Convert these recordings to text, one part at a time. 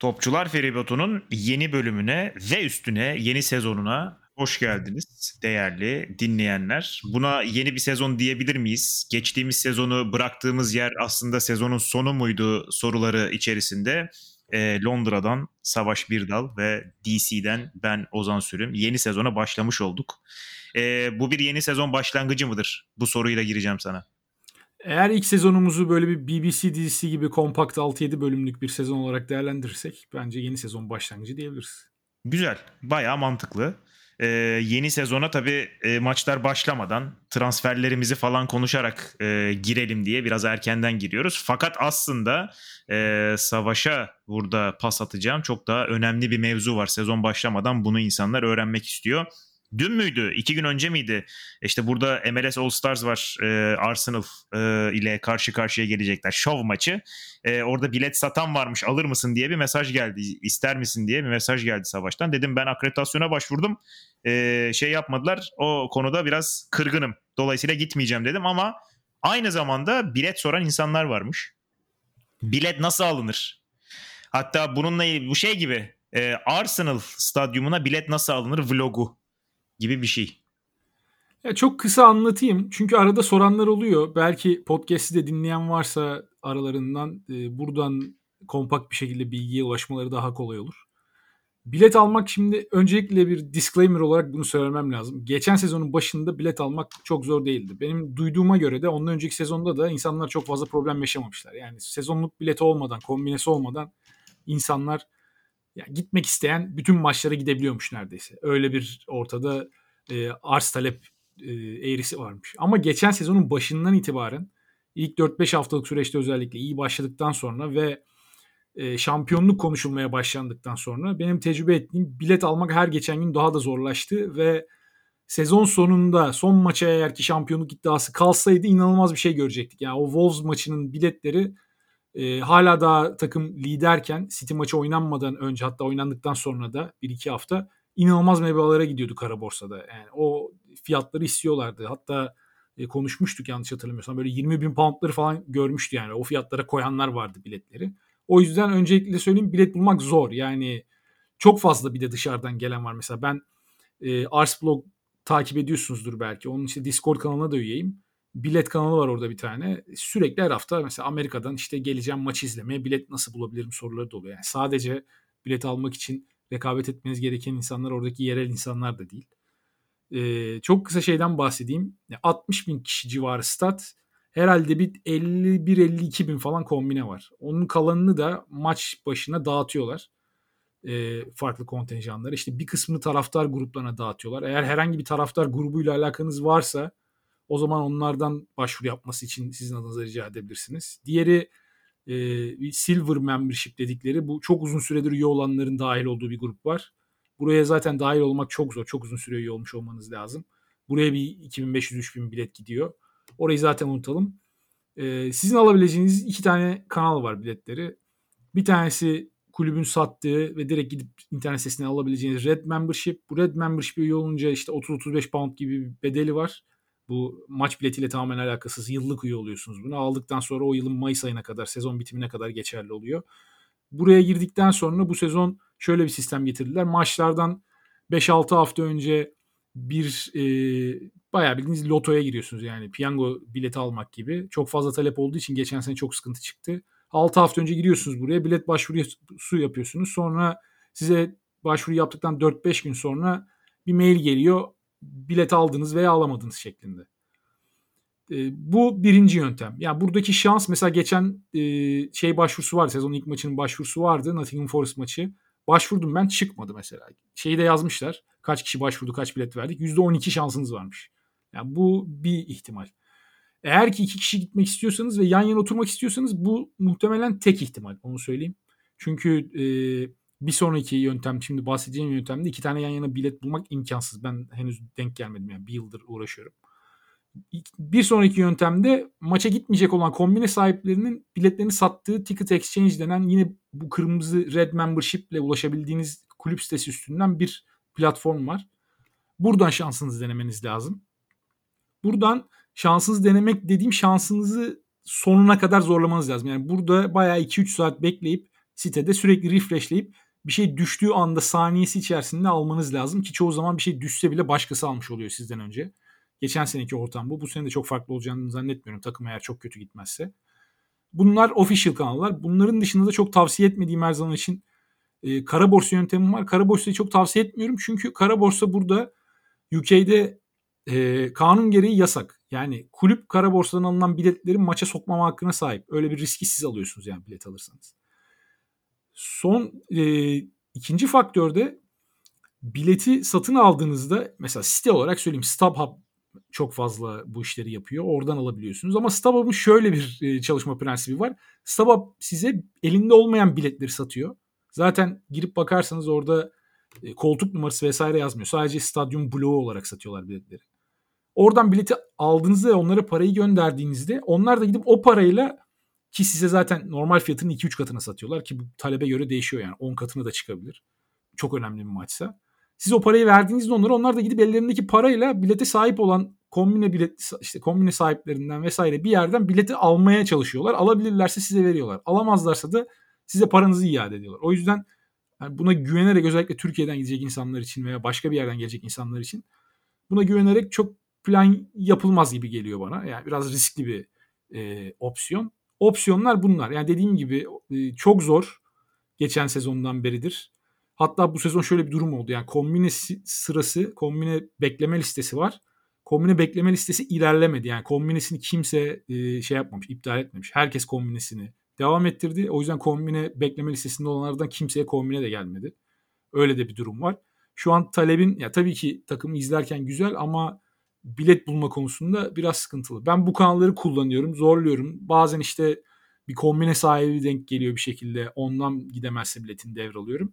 Topçular Feribotu'nun yeni bölümüne ve üstüne yeni sezonuna hoş geldiniz değerli dinleyenler. Buna yeni bir sezon diyebilir miyiz? Geçtiğimiz sezonu bıraktığımız yer aslında sezonun sonu muydu soruları içerisinde e, Londra'dan Savaş Birdal ve DC'den ben Ozan Sürüm yeni sezona başlamış olduk. E, bu bir yeni sezon başlangıcı mıdır? Bu soruyla gireceğim sana. Eğer ilk sezonumuzu böyle bir BBC dizisi gibi kompakt 6-7 bölümlük bir sezon olarak değerlendirirsek bence yeni sezon başlangıcı diyebiliriz. Güzel. Bayağı mantıklı. Ee, yeni sezona tabii e, maçlar başlamadan transferlerimizi falan konuşarak e, girelim diye biraz erkenden giriyoruz. Fakat aslında e, savaşa burada pas atacağım çok daha önemli bir mevzu var. Sezon başlamadan bunu insanlar öğrenmek istiyor dün müydü? iki gün önce miydi? İşte burada MLS All Stars var. E, Arsenal e, ile karşı karşıya gelecekler. Şov maçı. E, orada bilet satan varmış alır mısın diye bir mesaj geldi. İster misin diye bir mesaj geldi Savaş'tan. Dedim ben akreditasyona başvurdum. E, şey yapmadılar. O konuda biraz kırgınım. Dolayısıyla gitmeyeceğim dedim ama aynı zamanda bilet soran insanlar varmış. Bilet nasıl alınır? Hatta bununla bu şey gibi e, Arsenal stadyumuna bilet nasıl alınır vlogu gibi bir şey. Ya çok kısa anlatayım. Çünkü arada soranlar oluyor. Belki podcast'i de dinleyen varsa aralarından e, buradan kompakt bir şekilde bilgiye ulaşmaları daha kolay olur. Bilet almak şimdi öncelikle bir disclaimer olarak bunu söylemem lazım. Geçen sezonun başında bilet almak çok zor değildi. Benim duyduğuma göre de ondan önceki sezonda da insanlar çok fazla problem yaşamamışlar. Yani sezonluk bileti olmadan, kombinesi olmadan insanlar yani gitmek isteyen bütün maçlara gidebiliyormuş neredeyse. Öyle bir ortada e, arz talep e, eğrisi varmış. Ama geçen sezonun başından itibaren ilk 4-5 haftalık süreçte özellikle iyi başladıktan sonra ve e, şampiyonluk konuşulmaya başlandıktan sonra benim tecrübe ettiğim bilet almak her geçen gün daha da zorlaştı ve sezon sonunda son maça eğer ki şampiyonluk iddiası kalsaydı inanılmaz bir şey görecektik. Yani o Wolves maçının biletleri e, hala daha takım liderken City maçı oynanmadan önce hatta oynandıktan sonra da 1-2 hafta inanılmaz meblalara gidiyordu kara borsada. Yani o fiyatları istiyorlardı. Hatta e, konuşmuştuk yanlış hatırlamıyorsam. Böyle 20 bin poundları falan görmüştü yani. O fiyatlara koyanlar vardı biletleri. O yüzden öncelikle söyleyeyim bilet bulmak zor. Yani çok fazla bir de dışarıdan gelen var. Mesela ben e, Arsblog takip ediyorsunuzdur belki. Onun işte Discord kanalına da üyeyim. Bilet kanalı var orada bir tane. Sürekli her hafta mesela Amerika'dan işte geleceğim maçı izlemeye bilet nasıl bulabilirim soruları da oluyor. Yani sadece bilet almak için rekabet etmeniz gereken insanlar oradaki yerel insanlar da değil. Ee, çok kısa şeyden bahsedeyim. 60 bin kişi civarı stat. Herhalde bir 51-52 bin falan kombine var. Onun kalanını da maç başına dağıtıyorlar. E, farklı kontenjanlara. İşte bir kısmını taraftar gruplarına dağıtıyorlar. Eğer herhangi bir taraftar grubuyla alakanız varsa o zaman onlardan başvuru yapması için sizin adınıza rica edebilirsiniz. Diğeri e, Silver Membership dedikleri bu çok uzun süredir üye olanların dahil olduğu bir grup var. Buraya zaten dahil olmak çok zor. Çok uzun süre üye olmuş olmanız lazım. Buraya bir 2500-3000 bilet gidiyor. Orayı zaten unutalım. E, sizin alabileceğiniz iki tane kanal var biletleri. Bir tanesi kulübün sattığı ve direkt gidip internet sitesinden alabileceğiniz Red Membership. Bu Red Membership üye olunca işte 30-35 pound gibi bir bedeli var. Bu maç biletiyle tamamen alakasız. Yıllık üye oluyorsunuz bunu. Aldıktan sonra o yılın Mayıs ayına kadar, sezon bitimine kadar geçerli oluyor. Buraya girdikten sonra bu sezon şöyle bir sistem getirdiler. Maçlardan 5-6 hafta önce bir e, bayağı bildiğiniz lotoya giriyorsunuz yani piyango bileti almak gibi. Çok fazla talep olduğu için geçen sene çok sıkıntı çıktı. 6 hafta önce giriyorsunuz buraya bilet başvurusu yapıyorsunuz. Sonra size başvuru yaptıktan 4-5 gün sonra bir mail geliyor bilet aldınız veya alamadınız şeklinde. E, bu birinci yöntem. Yani buradaki şans mesela geçen e, şey başvurusu vardı. Sezonun ilk maçının başvurusu vardı. Nottingham Forest maçı. Başvurdum ben çıkmadı mesela. Şeyi de yazmışlar. Kaç kişi başvurdu kaç bilet verdik. %12 şansınız varmış. Yani bu bir ihtimal. Eğer ki iki kişi gitmek istiyorsanız ve yan yana oturmak istiyorsanız bu muhtemelen tek ihtimal. Onu söyleyeyim. Çünkü e, bir sonraki yöntem şimdi bahsedeceğim yöntemde iki tane yan yana bilet bulmak imkansız. Ben henüz denk gelmedim yani bir yıldır uğraşıyorum. Bir sonraki yöntemde maça gitmeyecek olan kombine sahiplerinin biletlerini sattığı Ticket Exchange denen yine bu kırmızı Red Membership ile ulaşabildiğiniz kulüp sitesi üstünden bir platform var. Buradan şansınızı denemeniz lazım. Buradan şansınızı denemek dediğim şansınızı sonuna kadar zorlamanız lazım. Yani burada bayağı 2-3 saat bekleyip sitede sürekli refreshleyip bir şey düştüğü anda saniyesi içerisinde almanız lazım ki çoğu zaman bir şey düşse bile başkası almış oluyor sizden önce. Geçen seneki ortam bu. Bu sene de çok farklı olacağını zannetmiyorum takım eğer çok kötü gitmezse. Bunlar official kanallar. Bunların dışında da çok tavsiye etmediğim her zaman için e, kara borsa yöntemim var. Kara borsayı çok tavsiye etmiyorum çünkü kara borsa burada UK'de e, kanun gereği yasak. Yani kulüp kara borsadan alınan biletleri maça sokmama hakkına sahip. Öyle bir riski siz alıyorsunuz yani bilet alırsanız. Son e, ikinci faktörde bileti satın aldığınızda mesela site olarak söyleyeyim StubHub çok fazla bu işleri yapıyor. Oradan alabiliyorsunuz. Ama StubHub'ın şöyle bir e, çalışma prensibi var. StubHub size elinde olmayan biletleri satıyor. Zaten girip bakarsanız orada e, koltuk numarası vesaire yazmıyor. Sadece stadyum bloğu olarak satıyorlar biletleri. Oradan bileti aldığınızda onlara parayı gönderdiğinizde onlar da gidip o parayla ki size zaten normal fiyatının 2-3 katına satıyorlar ki bu talebe göre değişiyor yani 10 katına da çıkabilir. Çok önemli bir maçsa. Siz o parayı verdiğinizde onlara onlar da gidip ellerindeki parayla bilete sahip olan kombine bilet işte kombine sahiplerinden vesaire bir yerden bileti almaya çalışıyorlar. Alabilirlerse size veriyorlar. Alamazlarsa da size paranızı iade ediyorlar. O yüzden yani buna güvenerek özellikle Türkiye'den gidecek insanlar için veya başka bir yerden gelecek insanlar için buna güvenerek çok plan yapılmaz gibi geliyor bana. Yani biraz riskli bir e, opsiyon. Opsiyonlar bunlar. Yani dediğim gibi e, çok zor geçen sezondan beridir. Hatta bu sezon şöyle bir durum oldu. Yani kombine sırası, kombine bekleme listesi var. Kombine bekleme listesi ilerlemedi. Yani kombinesini kimse e, şey yapmamış, iptal etmemiş. Herkes kombinesini devam ettirdi. O yüzden kombine bekleme listesinde olanlardan kimseye kombine de gelmedi. Öyle de bir durum var. Şu an talebin ya tabii ki takımı izlerken güzel ama bilet bulma konusunda biraz sıkıntılı. Ben bu kanalları kullanıyorum, zorluyorum. Bazen işte bir kombine sahibi denk geliyor bir şekilde. Ondan gidemezse biletini devralıyorum.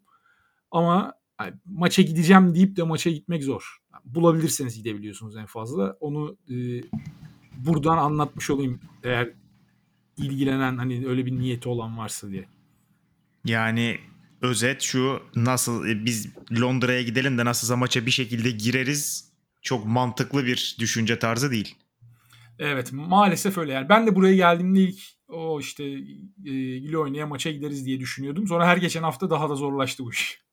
Ama yani maça gideceğim deyip de maça gitmek zor. Yani bulabilirseniz gidebiliyorsunuz en fazla. Onu e, buradan anlatmış olayım eğer ilgilenen hani öyle bir niyeti olan varsa diye. Yani özet şu nasıl e, biz Londra'ya gidelim de nasılsa maça bir şekilde gireriz çok mantıklı bir düşünce tarzı değil. Evet maalesef öyle yani ben de buraya geldiğimde ilk o işte e, oynaya maça gideriz diye düşünüyordum. Sonra her geçen hafta daha da zorlaştı bu iş.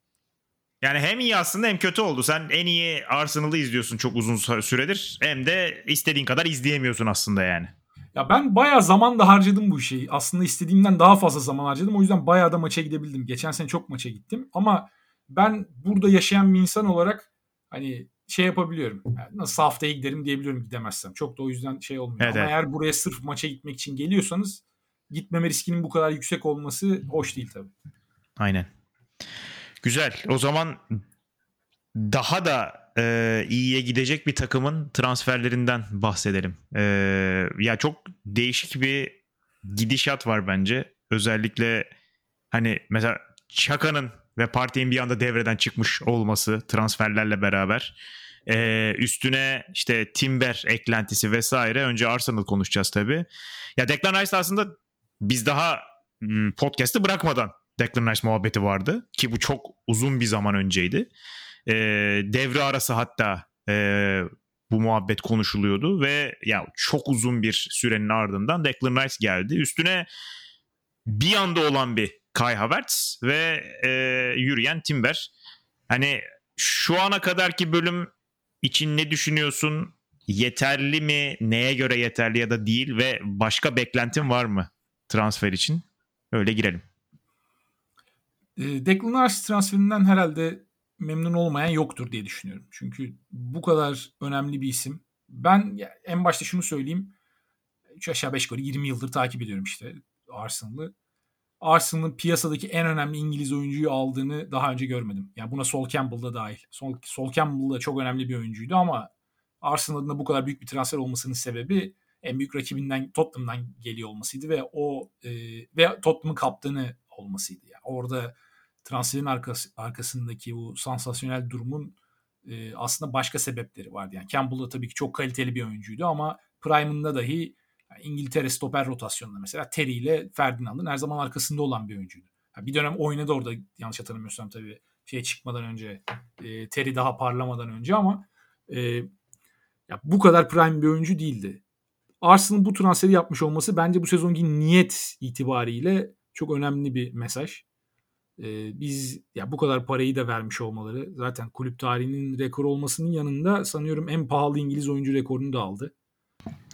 Yani hem iyi aslında hem kötü oldu. Sen en iyi Arsenal'ı izliyorsun çok uzun süredir. Hem de istediğin kadar izleyemiyorsun aslında yani. Ya ben bayağı zaman da harcadım bu işi. Aslında istediğimden daha fazla zaman harcadım. O yüzden bayağı da maça gidebildim. Geçen sene çok maça gittim. Ama ben burada yaşayan bir insan olarak hani şey yapabiliyorum. Yani nasıl haftaya giderim diyebiliyorum gidemezsem. Çok da o yüzden şey olmuyor. Evet, Ama evet. eğer buraya sırf maça gitmek için geliyorsanız gitmeme riskinin bu kadar yüksek olması hoş değil tabii. Aynen. Güzel. O zaman daha da e, iyiye gidecek bir takımın transferlerinden bahsedelim. E, ya çok değişik bir gidişat var bence. Özellikle hani mesela Çaka'nın ve partinin bir anda devreden çıkmış olması transferlerle beraber. Ee, üstüne işte Timber eklentisi vesaire. Önce Arsenal konuşacağız tabii. Ya Declan Rice aslında biz daha hmm, podcast'ı bırakmadan Declan Rice muhabbeti vardı. Ki bu çok uzun bir zaman önceydi. Ee, devre arası hatta e, bu muhabbet konuşuluyordu ve ya çok uzun bir sürenin ardından Declan Rice geldi. Üstüne bir anda olan bir Kai Havertz ve e, yürüyen Timber. Hani şu ana kadarki bölüm için ne düşünüyorsun? Yeterli mi? Neye göre yeterli ya da değil ve başka beklentin var mı transfer için? Öyle girelim. E, Declan Rice transferinden herhalde memnun olmayan yoktur diye düşünüyorum. Çünkü bu kadar önemli bir isim. Ben en başta şunu söyleyeyim. 3 aşağı 5 yukarı 20 yıldır takip ediyorum işte Arsenal'ı. Arsenal'ın piyasadaki en önemli İngiliz oyuncuyu aldığını daha önce görmedim. Yani buna Sol Campbell da dahil. Sol, Sol Campbell da çok önemli bir oyuncuydu ama Arsenal'ın da bu kadar büyük bir transfer olmasının sebebi en büyük rakibinden Tottenham'dan geliyor olmasıydı ve o e, ve Tottenham'ın kaptanı olmasıydı. Yani orada transferin arkası, arkasındaki bu sansasyonel durumun e, aslında başka sebepleri vardı. Yani Campbell da tabii ki çok kaliteli bir oyuncuydu ama Prime'ında dahi İngiltere stoper rotasyonunda mesela Terry ile Ferdinand'ın her zaman arkasında olan bir oyuncuydu. Bir dönem oynadı orada yanlış hatırlamıyorsam tabii şey çıkmadan önce e, Terry daha parlamadan önce ama e, ya bu kadar prime bir oyuncu değildi. Arsenal bu transferi yapmış olması bence bu sezonki niyet itibariyle çok önemli bir mesaj. e, biz ya bu kadar parayı da vermiş olmaları zaten kulüp tarihinin rekor olmasının yanında sanıyorum en pahalı İngiliz oyuncu rekorunu da aldı.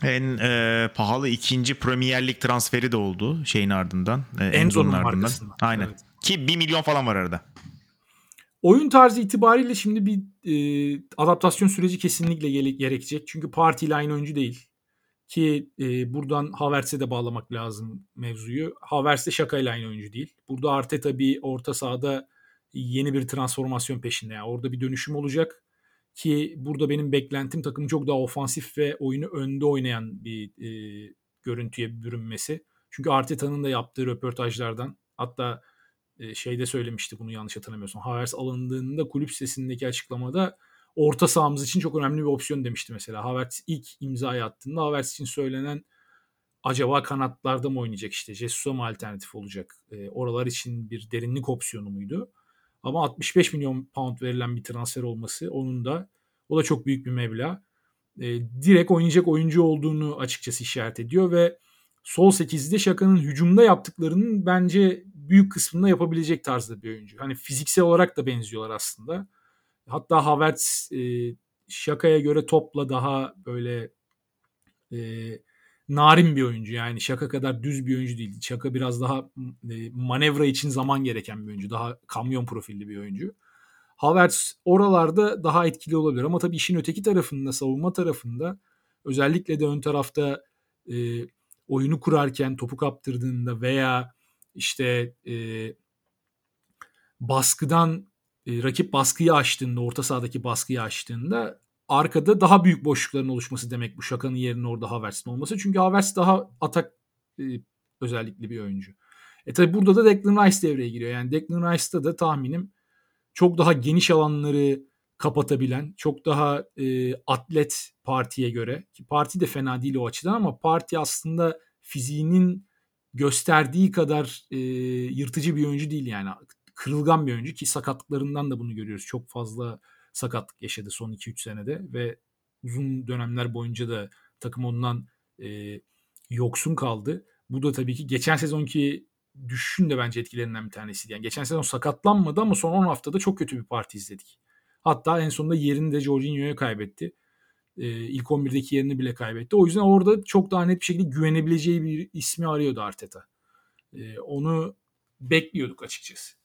En e, pahalı ikinci Premier Lig transferi de oldu şeyin ardından. E, Enzo'nun ardından. Aynen. Evet. Ki 1 milyon falan var arada. Oyun tarzı itibariyle şimdi bir e, adaptasyon süreci kesinlikle gerekecek. Çünkü Parti ile aynı oyuncu değil. Ki e, buradan Havertz'e de bağlamak lazım mevzuyu. Havertz de Şaka ile aynı oyuncu değil. Burada Arteta bir orta sahada yeni bir transformasyon peşinde. Yani orada bir dönüşüm olacak. Ki burada benim beklentim takım çok daha ofansif ve oyunu önde oynayan bir e, görüntüye bürünmesi. Çünkü Arteta'nın da yaptığı röportajlardan hatta e, şeyde söylemişti bunu yanlış hatırlamıyorsam. Havertz alındığında kulüp sitesindeki açıklamada orta sahamız için çok önemli bir opsiyon demişti mesela. Havertz ilk imzayı attığında Havertz için söylenen acaba kanatlarda mı oynayacak işte Jesus'a mı alternatif olacak? E, oralar için bir derinlik opsiyonu muydu? Ama 65 milyon pound verilen bir transfer olması onun da o da çok büyük bir meblağ. E, direkt oynayacak oyuncu olduğunu açıkçası işaret ediyor ve sol 8'de Şaka'nın hücumda yaptıklarının bence büyük kısmında yapabilecek tarzda bir oyuncu. Hani fiziksel olarak da benziyorlar aslında. Hatta Havertz e, Şaka'ya göre topla daha böyle e, narin bir oyuncu. Yani Şaka kadar düz bir oyuncu değil. Şaka biraz daha e, manevra için zaman gereken bir oyuncu. Daha kamyon profilli bir oyuncu. Havertz oralarda daha etkili olabilir. Ama tabii işin öteki tarafında, savunma tarafında özellikle de ön tarafta e, oyunu kurarken topu kaptırdığında veya işte e, baskıdan e, rakip baskıyı açtığında, orta sahadaki baskıyı açtığında arkada daha büyük boşlukların oluşması demek bu şakanın yerine orada Havertz'in olması. Çünkü Havertz daha atak e, özellikli bir oyuncu. E tabi burada da Declan Rice devreye giriyor. Yani Declan Rice'da da tahminim çok daha geniş alanları kapatabilen, çok daha e, atlet partiye göre ki parti de fena değil o açıdan ama parti aslında fiziğinin gösterdiği kadar e, yırtıcı bir oyuncu değil yani. Kırılgan bir oyuncu ki sakatlıklarından da bunu görüyoruz. Çok fazla sakatlık yaşadı son 2-3 senede ve uzun dönemler boyunca da takım ondan e, yoksun kaldı. Bu da tabii ki geçen sezonki düşüşün de bence etkilerinden bir tanesiydi. Yani geçen sezon sakatlanmadı ama son 10 haftada çok kötü bir parti izledik. Hatta en sonunda yerini de Jorginho'ya kaybetti. Ee, ilk 11'deki yerini bile kaybetti. O yüzden orada çok daha net bir şekilde güvenebileceği bir ismi arıyordu Arteta. Ee, onu bekliyorduk açıkçası.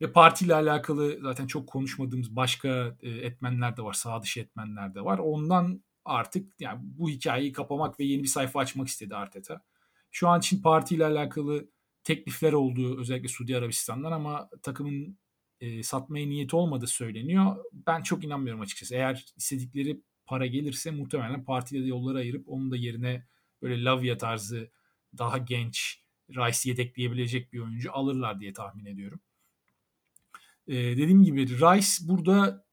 Ve partiyle alakalı zaten çok konuşmadığımız başka e, etmenler de var. Sağ dışı etmenler de var. Ondan artık yani bu hikayeyi kapamak ve yeni bir sayfa açmak istedi Arteta. Şu an için partiyle alakalı teklifler olduğu özellikle Suudi Arabistan'dan ama takımın e, satmaya niyeti olmadığı söyleniyor. Ben çok inanmıyorum açıkçası. Eğer istedikleri para gelirse muhtemelen partiyle de yolları ayırıp onun da yerine böyle Lavia tarzı daha genç Rice yedekleyebilecek bir oyuncu alırlar diye tahmin ediyorum. Ee, dediğim gibi Rice burada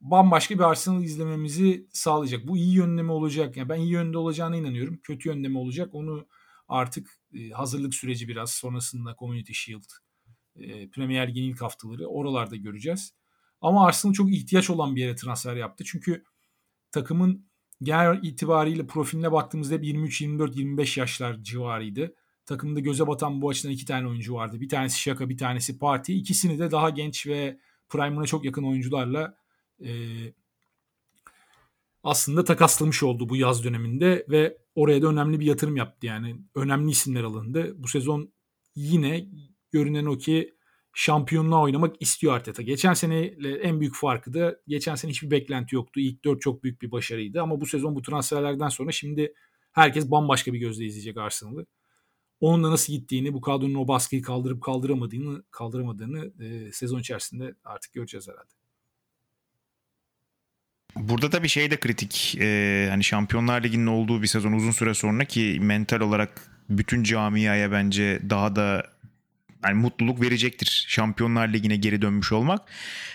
bambaşka bir Arsenal izlememizi sağlayacak. Bu iyi yönde mi olacak? Yani ben iyi yönde olacağına inanıyorum. Kötü yönde mi olacak? Onu artık e, hazırlık süreci biraz sonrasında Community Shield, e, Premier Lig'in ilk haftaları oralarda göreceğiz. Ama Arsenal çok ihtiyaç olan bir yere transfer yaptı. Çünkü takımın genel itibariyle profiline baktığımızda hep 23, 24, 25 yaşlar civarıydı. Takımda göze batan bu açıdan iki tane oyuncu vardı. Bir tanesi Şaka, bir tanesi Parti. İkisini de daha genç ve prime'ına çok yakın oyuncularla e, aslında takaslamış oldu bu yaz döneminde ve oraya da önemli bir yatırım yaptı yani. Önemli isimler alındı. Bu sezon yine görünen o ki şampiyonluğa oynamak istiyor Arteta. Geçen seneyle en büyük farkı da geçen sene hiçbir beklenti yoktu. İlk dört çok büyük bir başarıydı ama bu sezon bu transferlerden sonra şimdi herkes bambaşka bir gözle izleyecek Arsenal'ı. Onun da nasıl gittiğini, bu kadronun o baskıyı kaldırıp kaldıramadığını, kaldıramadığını e, sezon içerisinde artık göreceğiz herhalde. Burada da bir şey de kritik. Ee, hani Şampiyonlar Ligi'nin olduğu bir sezon uzun süre sonra ki mental olarak bütün camiaya bence daha da yani mutluluk verecektir Şampiyonlar Ligi'ne geri dönmüş olmak.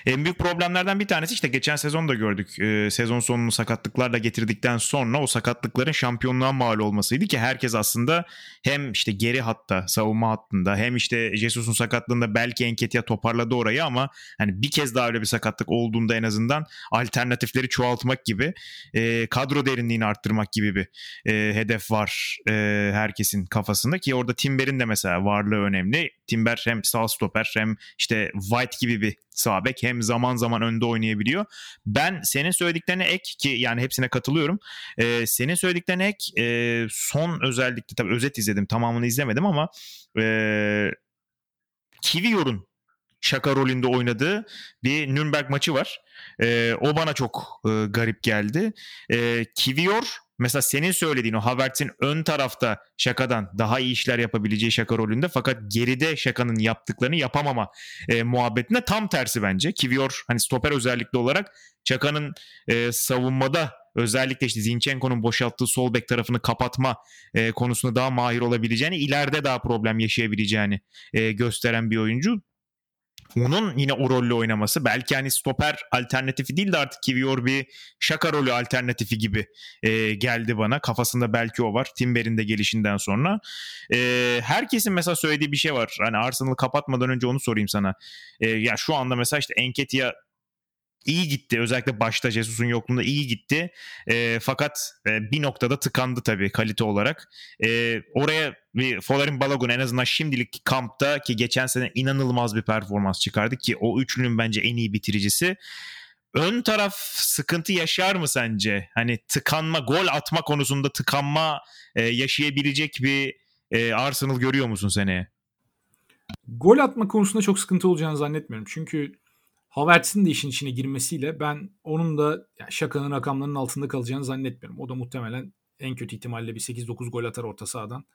En büyük problemlerden bir tanesi işte geçen sezon da gördük. E, sezon sonunu sakatlıklarla getirdikten sonra o sakatlıkların şampiyonluğa mal olmasıydı ki herkes aslında hem işte geri hatta savunma hattında hem işte Jesus'un sakatlığında belki Enketia toparladı orayı ama hani bir kez daha öyle bir sakatlık olduğunda en azından alternatifleri çoğaltmak gibi e, kadro derinliğini arttırmak gibi bir e, hedef var e, herkesin kafasında ki orada Timber'in de mesela varlığı önemli. Timber Timber hem sağ stoper hem işte White gibi bir sağ bek hem zaman zaman önde oynayabiliyor. Ben senin söylediklerine ek ki yani hepsine katılıyorum. Ee, senin söylediklerine ek e, son özellikle tabii özet izledim tamamını izlemedim ama e, Kivior'un şaka rolünde oynadığı bir Nürnberg maçı var. E, o bana çok e, garip geldi. E, Kivior mesela senin söylediğin o Havertz'in ön tarafta şakadan daha iyi işler yapabileceği şaka rolünde fakat geride şakanın yaptıklarını yapamama e, muhabbetinde tam tersi bence. Kivior hani stoper özellikle olarak şakanın e, savunmada özellikle işte Zinchenko'nun boşalttığı sol bek tarafını kapatma e, konusunda daha mahir olabileceğini, ileride daha problem yaşayabileceğini e, gösteren bir oyuncu onun yine o rolle oynaması belki hani stoper alternatifi değil de artık Kivior bir şaka rolü alternatifi gibi e, geldi bana. Kafasında belki o var. Timber'in de gelişinden sonra. E, herkesin mesela söylediği bir şey var. Hani Arsenal'ı kapatmadan önce onu sorayım sana. E, ya şu anda mesela işte Enketia iyi gitti. Özellikle başta Jesus'un yokluğunda iyi gitti. E, fakat e, bir noktada tıkandı tabii kalite olarak. E, oraya bir Folarin Balogun en azından şimdilik kampta ki geçen sene inanılmaz bir performans çıkardı ki o üçlünün bence en iyi bitiricisi. Ön taraf sıkıntı yaşar mı sence? Hani tıkanma, gol atma konusunda tıkanma e, yaşayabilecek bir e, Arsenal görüyor musun seneye? Gol atma konusunda çok sıkıntı olacağını zannetmiyorum. Çünkü Havertz'in de işin içine girmesiyle ben onun da yani şakanın rakamlarının altında kalacağını zannetmiyorum. O da muhtemelen en kötü ihtimalle bir 8-9 gol atar orta sahadan.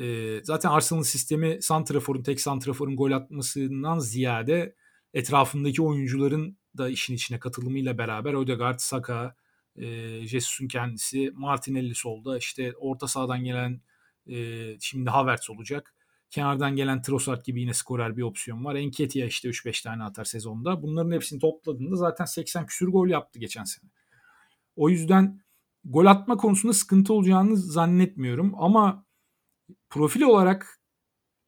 Ee, zaten Arsenal'ın sistemi Santrafor'un tek Santrafor'un gol atmasından ziyade etrafındaki oyuncuların da işin içine katılımıyla beraber Odegaard, Saka, e, Jesus'un kendisi, Martinelli solda işte orta sahadan gelen e, şimdi Havertz olacak. Kenardan gelen Trossard gibi yine skorer bir opsiyon var. Enketia işte 3-5 tane atar sezonda. Bunların hepsini topladığında zaten 80 küsür gol yaptı geçen sene. O yüzden gol atma konusunda sıkıntı olacağını zannetmiyorum. Ama profil olarak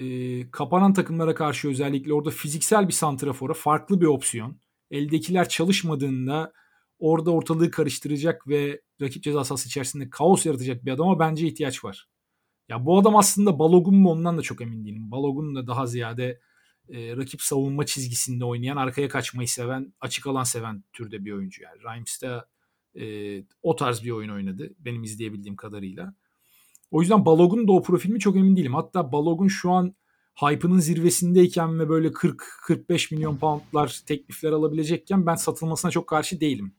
e, kapanan takımlara karşı özellikle orada fiziksel bir santrafora farklı bir opsiyon. Eldekiler çalışmadığında orada ortalığı karıştıracak ve rakip ceza sahası içerisinde kaos yaratacak bir adama bence ihtiyaç var. Ya bu adam aslında Balogun mu ondan da çok emin değilim. Balogun da daha ziyade e, rakip savunma çizgisinde oynayan, arkaya kaçmayı seven, açık alan seven türde bir oyuncu yani. Rimes de e, o tarz bir oyun oynadı benim izleyebildiğim kadarıyla. O yüzden Balogun da o profilimi çok emin değilim. Hatta Balogun şu an hype'ının zirvesindeyken ve böyle 40-45 milyon poundlar teklifler alabilecekken ben satılmasına çok karşı değilim.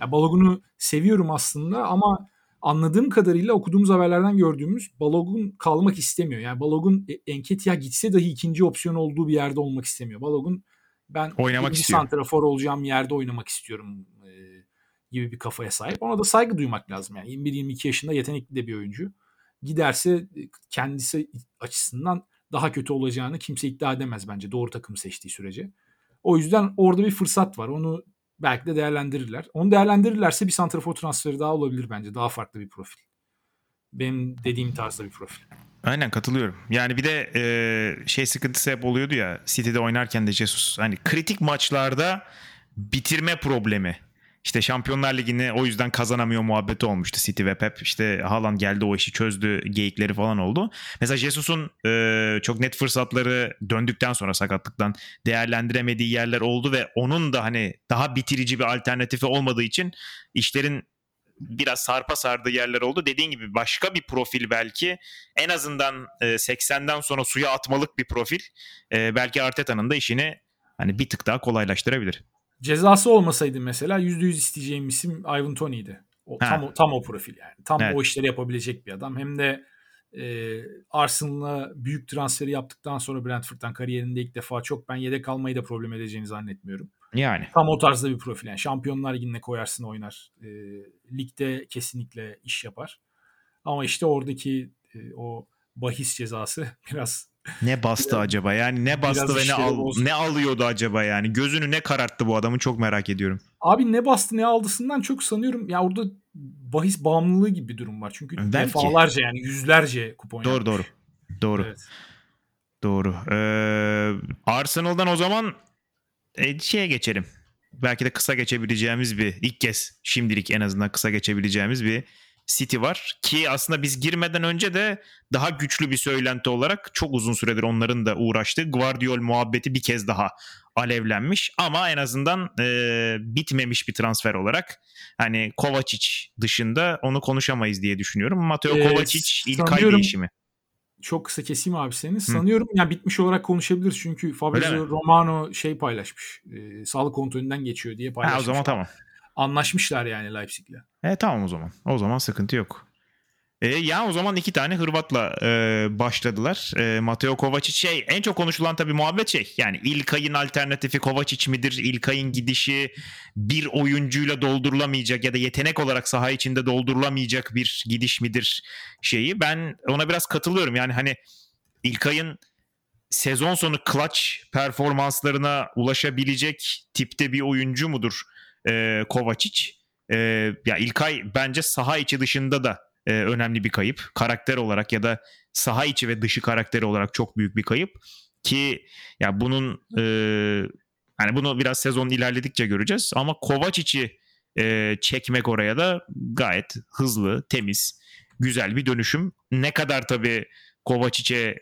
Ya Balogun'u seviyorum aslında ama anladığım kadarıyla okuduğumuz haberlerden gördüğümüz Balogun kalmak istemiyor. Yani Balogun e, Enketia gitse dahi ikinci opsiyon olduğu bir yerde olmak istemiyor. Balogun ben oynamak istiyor. santrafor olacağım yerde oynamak istiyorum e, gibi bir kafaya sahip. Ona da saygı duymak lazım. Yani 21-22 yaşında yetenekli de bir oyuncu. Giderse e, kendisi açısından daha kötü olacağını kimse iddia edemez bence doğru takımı seçtiği sürece. O yüzden orada bir fırsat var. Onu belki de değerlendirirler. Onu değerlendirirlerse bir santrafor transferi daha olabilir bence. Daha farklı bir profil. Benim dediğim tarzda bir profil. Aynen katılıyorum. Yani bir de e, şey sıkıntısı hep oluyordu ya City'de oynarken de Jesus. Hani kritik maçlarda bitirme problemi. İşte Şampiyonlar Ligi'ni o yüzden kazanamıyor muhabbeti olmuştu City ve Pep. İşte Haaland geldi o işi çözdü geyikleri falan oldu. Mesela Jesus'un e, çok net fırsatları döndükten sonra sakatlıktan değerlendiremediği yerler oldu ve onun da hani daha bitirici bir alternatifi olmadığı için işlerin biraz sarpa sardığı yerler oldu. Dediğin gibi başka bir profil belki en azından e, 80'den sonra suya atmalık bir profil e, belki Arteta'nın da işini hani bir tık daha kolaylaştırabilir. Cezası olmasaydı mesela %100 isteyeceğim isim Ivan Tony'ydi. O, tam, o, tam o profil yani. Tam evet. o işleri yapabilecek bir adam. Hem de e, Arsenal'a büyük transferi yaptıktan sonra Brentford'dan kariyerinde ilk defa çok ben yedek kalmayı da problem edeceğini zannetmiyorum. Yani. Tam o tarzda bir profil. Yani Şampiyonlar Ligi'ne koyarsın oynar. E, ligde kesinlikle iş yapar. Ama işte oradaki e, o bahis cezası biraz ne bastı acaba? Yani ne bastı ve ne al, ne alıyordu acaba yani? Gözünü ne kararttı bu adamı çok merak ediyorum. Abi ne bastı ne aldısından çok sanıyorum. Ya orada bahis bağımlılığı gibi bir durum var. Çünkü Belki. defalarca yani yüzlerce kupon Doğru yapmış. doğru. Doğru. Evet. Doğru. Ee, Arsenal'dan o zaman e, şeye geçelim. Belki de kısa geçebileceğimiz bir ilk kez şimdilik en azından kısa geçebileceğimiz bir City var ki aslında biz girmeden önce de daha güçlü bir söylenti olarak çok uzun süredir onların da uğraştığı Guardiol muhabbeti bir kez daha alevlenmiş ama en azından e, bitmemiş bir transfer olarak hani Kovacic dışında onu konuşamayız diye düşünüyorum. Mateo Ee, Kovacic İlkay sanıyorum- değişimi. Çok kısa keseyim abi seni. Sanıyorum yani bitmiş olarak konuşabiliriz çünkü Fabrizio? Romano şey paylaşmış. E, sağlık kontrolünden geçiyor diye Ha, paylaşmış. o zaman tamam. Anlaşmışlar yani Leipzig'le. E tamam o zaman. O zaman sıkıntı yok. E, ya o zaman iki tane Hırvat'la e, başladılar. E, Mateo Kovacic şey en çok konuşulan tabii muhabbet şey. Yani İlkay'ın alternatifi Kovacic midir? İlkay'ın gidişi bir oyuncuyla doldurulamayacak ya da yetenek olarak saha içinde doldurulamayacak bir gidiş midir şeyi. Ben ona biraz katılıyorum. Yani hani İlkay'ın sezon sonu clutch performanslarına ulaşabilecek tipte bir oyuncu mudur e, Kovacic? E, ya İlkay bence saha içi dışında da e, önemli bir kayıp. Karakter olarak ya da saha içi ve dışı karakteri olarak çok büyük bir kayıp. Ki ya bunun e, hani bunu biraz sezon ilerledikçe göreceğiz. Ama Kovacic'i e, çekmek oraya da gayet hızlı, temiz, güzel bir dönüşüm. Ne kadar tabii Kovacic'e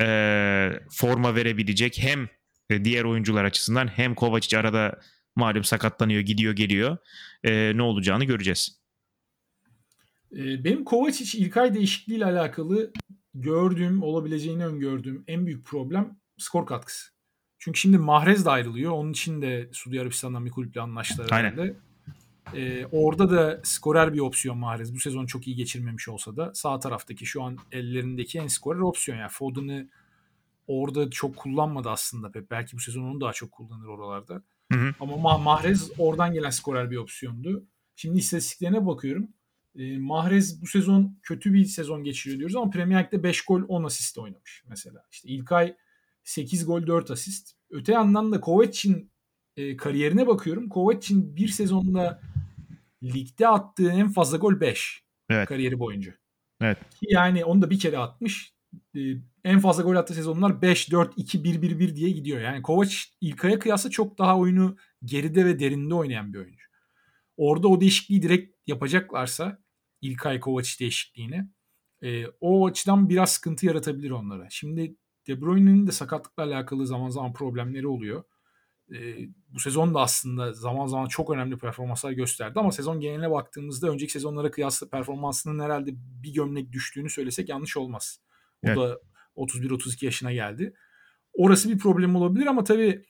e, forma verebilecek hem e, diğer oyuncular açısından hem Kovacic arada malum sakatlanıyor, gidiyor, geliyor. E, ne olacağını göreceğiz. E, benim Kovacic İlkay değişikliğiyle alakalı gördüğüm, olabileceğini öngördüğüm en büyük problem skor katkısı. Çünkü şimdi Mahrez de ayrılıyor. Onun için de Suudi Arabistan'dan bir kulüple anlaştılar Aynen. herhalde. E, orada da skorer bir opsiyon Mahrez. Bu sezon çok iyi geçirmemiş olsa da sağ taraftaki şu an ellerindeki en skorer opsiyon. Yani Foden'ı orada çok kullanmadı aslında Pep. Belki bu sezon onu daha çok kullanır oralarda. Hı hı. Ama Ma- Mahrez oradan gelen skorer bir opsiyondu. Şimdi istatistiklerine bakıyorum. E, Mahrez bu sezon kötü bir sezon geçiriyor diyoruz ama Premier Lig'de 5 gol 10 asist oynamış mesela. İşte İlkay 8 gol 4 asist. Öte yandan da Kovacic'in e, kariyerine bakıyorum. Kovacic'in bir sezonda ligde attığı en fazla gol 5 Evet. kariyeri boyunca. Evet. Yani onu da bir kere atmış. E, en fazla gol attığı sezonlar 5 4 2 1 1 1 diye gidiyor. Yani Kovac İlkay'a kıyasla çok daha oyunu geride ve derinde oynayan bir oyuncu. Orada o değişikliği direkt yapacaklarsa İlkay Kovac değişikliğini e, o açıdan biraz sıkıntı yaratabilir onlara. Şimdi De Bruyne'nin de sakatlıkla alakalı zaman zaman problemleri oluyor. E, bu sezon da aslında zaman zaman çok önemli performanslar gösterdi ama sezon geneline baktığımızda önceki sezonlara kıyasla performansının herhalde bir gömlek düştüğünü söylesek yanlış olmaz. O Evet. da 31-32 yaşına geldi. Orası bir problem olabilir ama tabii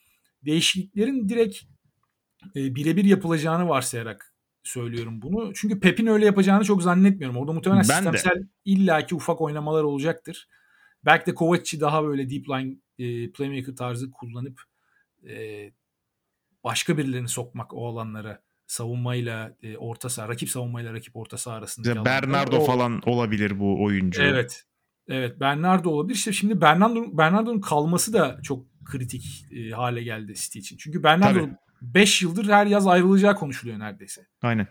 değişikliklerin direkt e, birebir yapılacağını varsayarak söylüyorum bunu. Çünkü Pep'in öyle yapacağını çok zannetmiyorum. Orada muhtemelen Ben de. sistemsel illaki ufak oynamalar olacaktır. Belki de Kovacic'i daha böyle deep line e, playmaker tarzı kullanıp e, başka birilerini sokmak o alanlara savunmayla e, orta saha, rakip savunmayla rakip orta saha alanlara. Bernardo O- falan olabilir bu oyuncu. Evet. Evet Bernardo olabilir. İşte şimdi Bernardo Bernardo'nun kalması da çok kritik e, hale geldi City için. Çünkü Bernardo Tabii. 5 yıldır her yaz ayrılacağı konuşuluyor neredeyse. Aynen.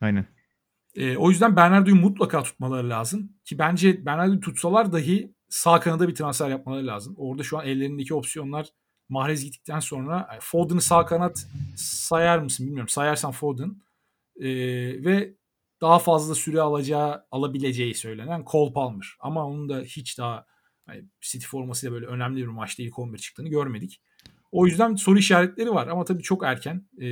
Aynen. E, o yüzden Bernardo'yu mutlaka tutmaları lazım. Ki bence Bernardo'yu tutsalar dahi sağ kanada bir transfer yapmaları lazım. Orada şu an ellerindeki opsiyonlar Mahrez gittikten sonra e, Foden'ı sağ kanat sayar mısın bilmiyorum. Sayarsan Foden. E, ve daha fazla süre alacağı alabileceği söylenen Cole Palmer. Ama onun da hiç daha hani City formasıyla böyle önemli bir maçta ilk 11 çıktığını görmedik. O yüzden soru işaretleri var ama tabii çok erken e,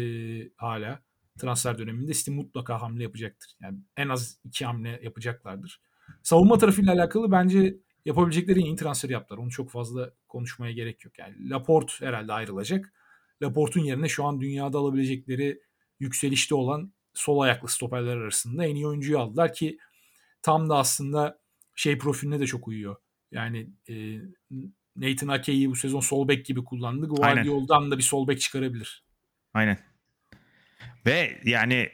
hala transfer döneminde City mutlaka hamle yapacaktır. Yani en az iki hamle yapacaklardır. Savunma tarafıyla alakalı bence yapabilecekleri en iyi transfer yaptılar. Onu çok fazla konuşmaya gerek yok. Yani Laporte herhalde ayrılacak. Laporte'un yerine şu an dünyada alabilecekleri yükselişte olan sol ayaklı stoperler arasında en iyi oyuncuyu aldılar ki tam da aslında şey profiline de çok uyuyor. Yani e, Nathan Ake'yi bu sezon sol bek gibi kullandı. Guardiola'dan da bir sol bek çıkarabilir. Aynen. Ve yani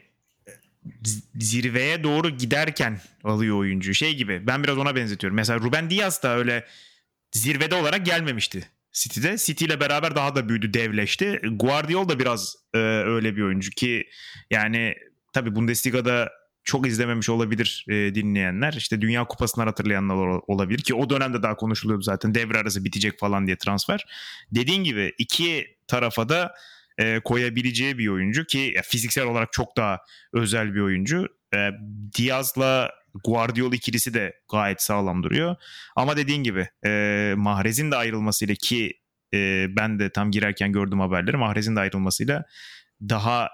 z- zirveye doğru giderken alıyor oyuncu. Şey gibi ben biraz ona benzetiyorum. Mesela Ruben Diaz da öyle zirvede olarak gelmemişti City'de. City ile beraber daha da büyüdü, devleşti. Guardiola da biraz e, öyle bir oyuncu ki yani tabii Bundesliga'da çok izlememiş olabilir e, dinleyenler. İşte Dünya Kupası'nı hatırlayanlar ol- olabilir ki o dönemde daha konuşuluyordu zaten devre arası bitecek falan diye transfer. Dediğin gibi iki tarafa da e, koyabileceği bir oyuncu ki ya, fiziksel olarak çok daha özel bir oyuncu. E, Diaz'la Guardiola ikilisi de gayet sağlam duruyor. Ama dediğin gibi e, Mahrez'in de ayrılmasıyla ki e, ben de tam girerken gördüm haberleri. Mahrez'in de ayrılmasıyla daha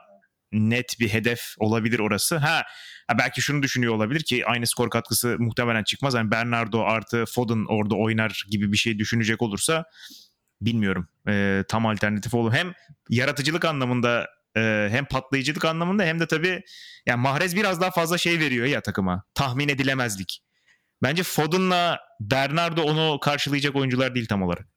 net bir hedef olabilir orası. Ha, ha belki şunu düşünüyor olabilir ki aynı skor katkısı muhtemelen çıkmaz. Yani Bernardo artı Foden orada oynar gibi bir şey düşünecek olursa bilmiyorum. E, tam alternatif olur. Hem yaratıcılık anlamında e, hem patlayıcılık anlamında hem de tabii yani Mahrez biraz daha fazla şey veriyor ya takıma. Tahmin edilemezlik. Bence Foden'la Bernardo onu karşılayacak oyuncular değil tam olarak.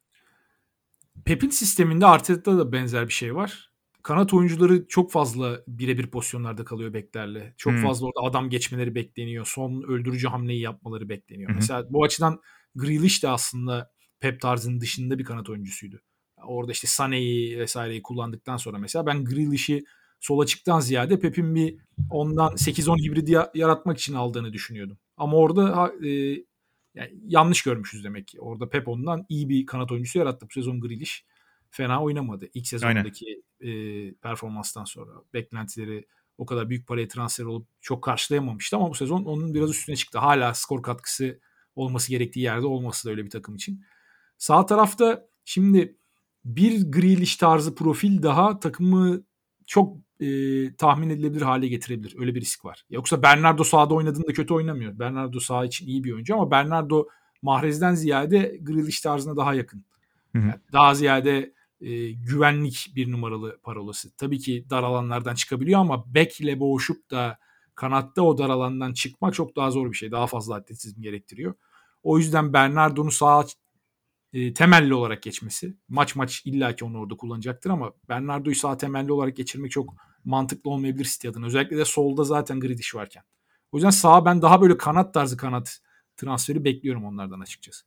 Pep'in sisteminde Arteta'da da benzer bir şey var. Kanat oyuncuları çok fazla birebir pozisyonlarda kalıyor beklerle. Çok hmm. fazla orada adam geçmeleri bekleniyor. Son öldürücü hamleyi yapmaları bekleniyor. Hmm. Mesela bu açıdan Grealish de aslında Pep tarzının dışında bir kanat oyuncusuydu. Orada işte Sané'yi vesaireyi kullandıktan sonra mesela ben Grealish'i sol açıktan ziyade Pep'in bir ondan 8-10 hibridi yaratmak için aldığını düşünüyordum. Ama orada e, yani yanlış görmüşüz demek ki. Orada Pep ondan iyi bir kanat oyuncusu yarattı. Bu sezon Grealish fena oynamadı. İlk sezondaki e, performanstan sonra beklentileri o kadar büyük paraya transfer olup çok karşılayamamıştı ama bu sezon onun biraz üstüne çıktı. Hala skor katkısı olması gerektiği yerde olması da öyle bir takım için. Sağ tarafta şimdi bir Grealish tarzı profil daha takımı çok e, tahmin edilebilir hale getirebilir. Öyle bir risk var. Yoksa Bernardo sahada oynadığında kötü oynamıyor. Bernardo sağ için iyi bir oyuncu ama Bernardo Mahrez'den ziyade Grealish tarzına daha yakın. Yani daha ziyade e, güvenlik bir numaralı parolası. Tabii ki dar alanlardan çıkabiliyor ama bekle boğuşup da kanatta o dar alandan çıkmak çok daha zor bir şey. Daha fazla atletizm gerektiriyor. O yüzden Bernardo'nu sağ e, temelli olarak geçmesi. Maç maç illaki onu orada kullanacaktır ama Bernardo'yu sağ temelli olarak geçirmek çok mantıklı olmayabilir City adına. Özellikle de solda zaten Grealish varken. O yüzden sağ ben daha böyle kanat tarzı kanat transferi bekliyorum onlardan açıkçası.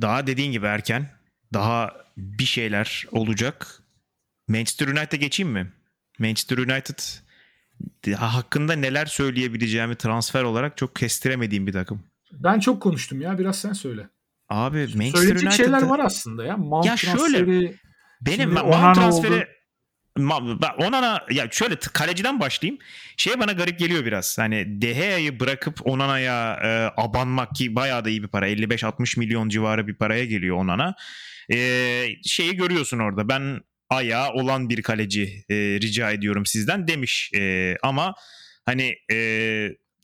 Daha dediğin gibi erken. Daha bir şeyler olacak. Manchester United'a geçeyim mi? Manchester United hakkında neler söyleyebileceğimi transfer olarak çok kestiremediğim bir takım. Ben çok konuştum ya biraz sen söyle. Abi Manchester Söyleyecek United'da... şeyler var aslında ya. Mount ya şöyle benim Mount transferi oldu. Onana ya şöyle kaleciden başlayayım. Şey bana garip geliyor biraz. Hani Dehea'yı bırakıp Onana'ya e, abanmak ki bayağı da iyi bir para. 55-60 milyon civarı bir paraya geliyor Onana. E, şeyi görüyorsun orada. Ben ayağı olan bir kaleci e, rica ediyorum sizden demiş. E, ama hani e,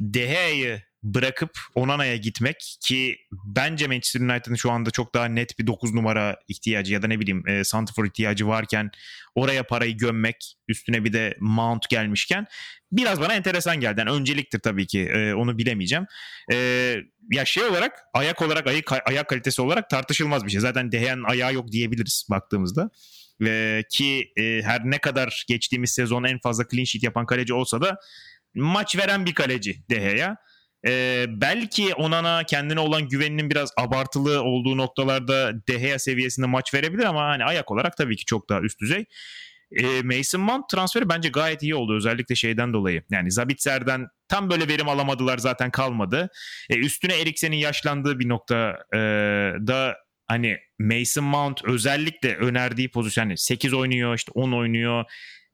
Dehea'yı bırakıp Onana'ya gitmek ki bence Manchester United'ın şu anda çok daha net bir 9 numara ihtiyacı ya da ne bileyim e, Santifor ihtiyacı varken oraya parayı gömmek üstüne bir de Mount gelmişken biraz bana enteresan geldi. Yani önceliktir tabii ki e, onu bilemeyeceğim. E, ya şey olarak ayak olarak ayak, ayak kalitesi olarak tartışılmaz bir şey. Zaten Dehea'nın ayağı yok diyebiliriz baktığımızda. E, ki e, her ne kadar geçtiğimiz sezon en fazla clean sheet yapan kaleci olsa da maç veren bir kaleci Dehea'ya. Ee, belki Onana kendine olan güveninin biraz abartılı olduğu noktalarda Deheya seviyesinde maç verebilir ama hani ayak olarak tabii ki çok daha üst düzey. Ee, Mason Mount transferi bence gayet iyi oldu özellikle şeyden dolayı. Yani Zabitzer'den tam böyle verim alamadılar zaten kalmadı. Ee, üstüne Eriksen'in yaşlandığı bir nokta e, da hani Mason Mount özellikle önerdiği pozisyon hani 8 oynuyor işte 10 oynuyor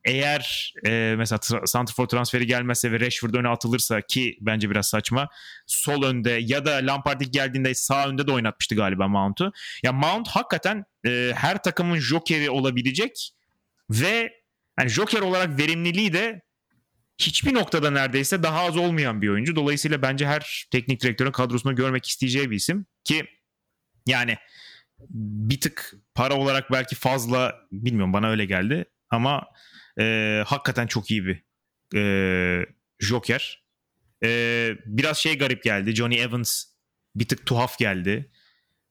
eğer e, mesela tra- transferi gelmezse ve Rashford öne atılırsa ki bence biraz saçma sol önde ya da Lampard geldiğinde sağ önde de oynatmıştı galiba Mount'u. Ya Mount hakikaten e, her takımın jokeri olabilecek ve yani joker olarak verimliliği de hiçbir noktada neredeyse daha az olmayan bir oyuncu. Dolayısıyla bence her teknik direktörün kadrosunda görmek isteyeceği bir isim ki yani bir tık para olarak belki fazla bilmiyorum bana öyle geldi ama e, hakikaten çok iyi bir e, Joker. E, biraz şey garip geldi. Johnny Evans bir tık tuhaf geldi.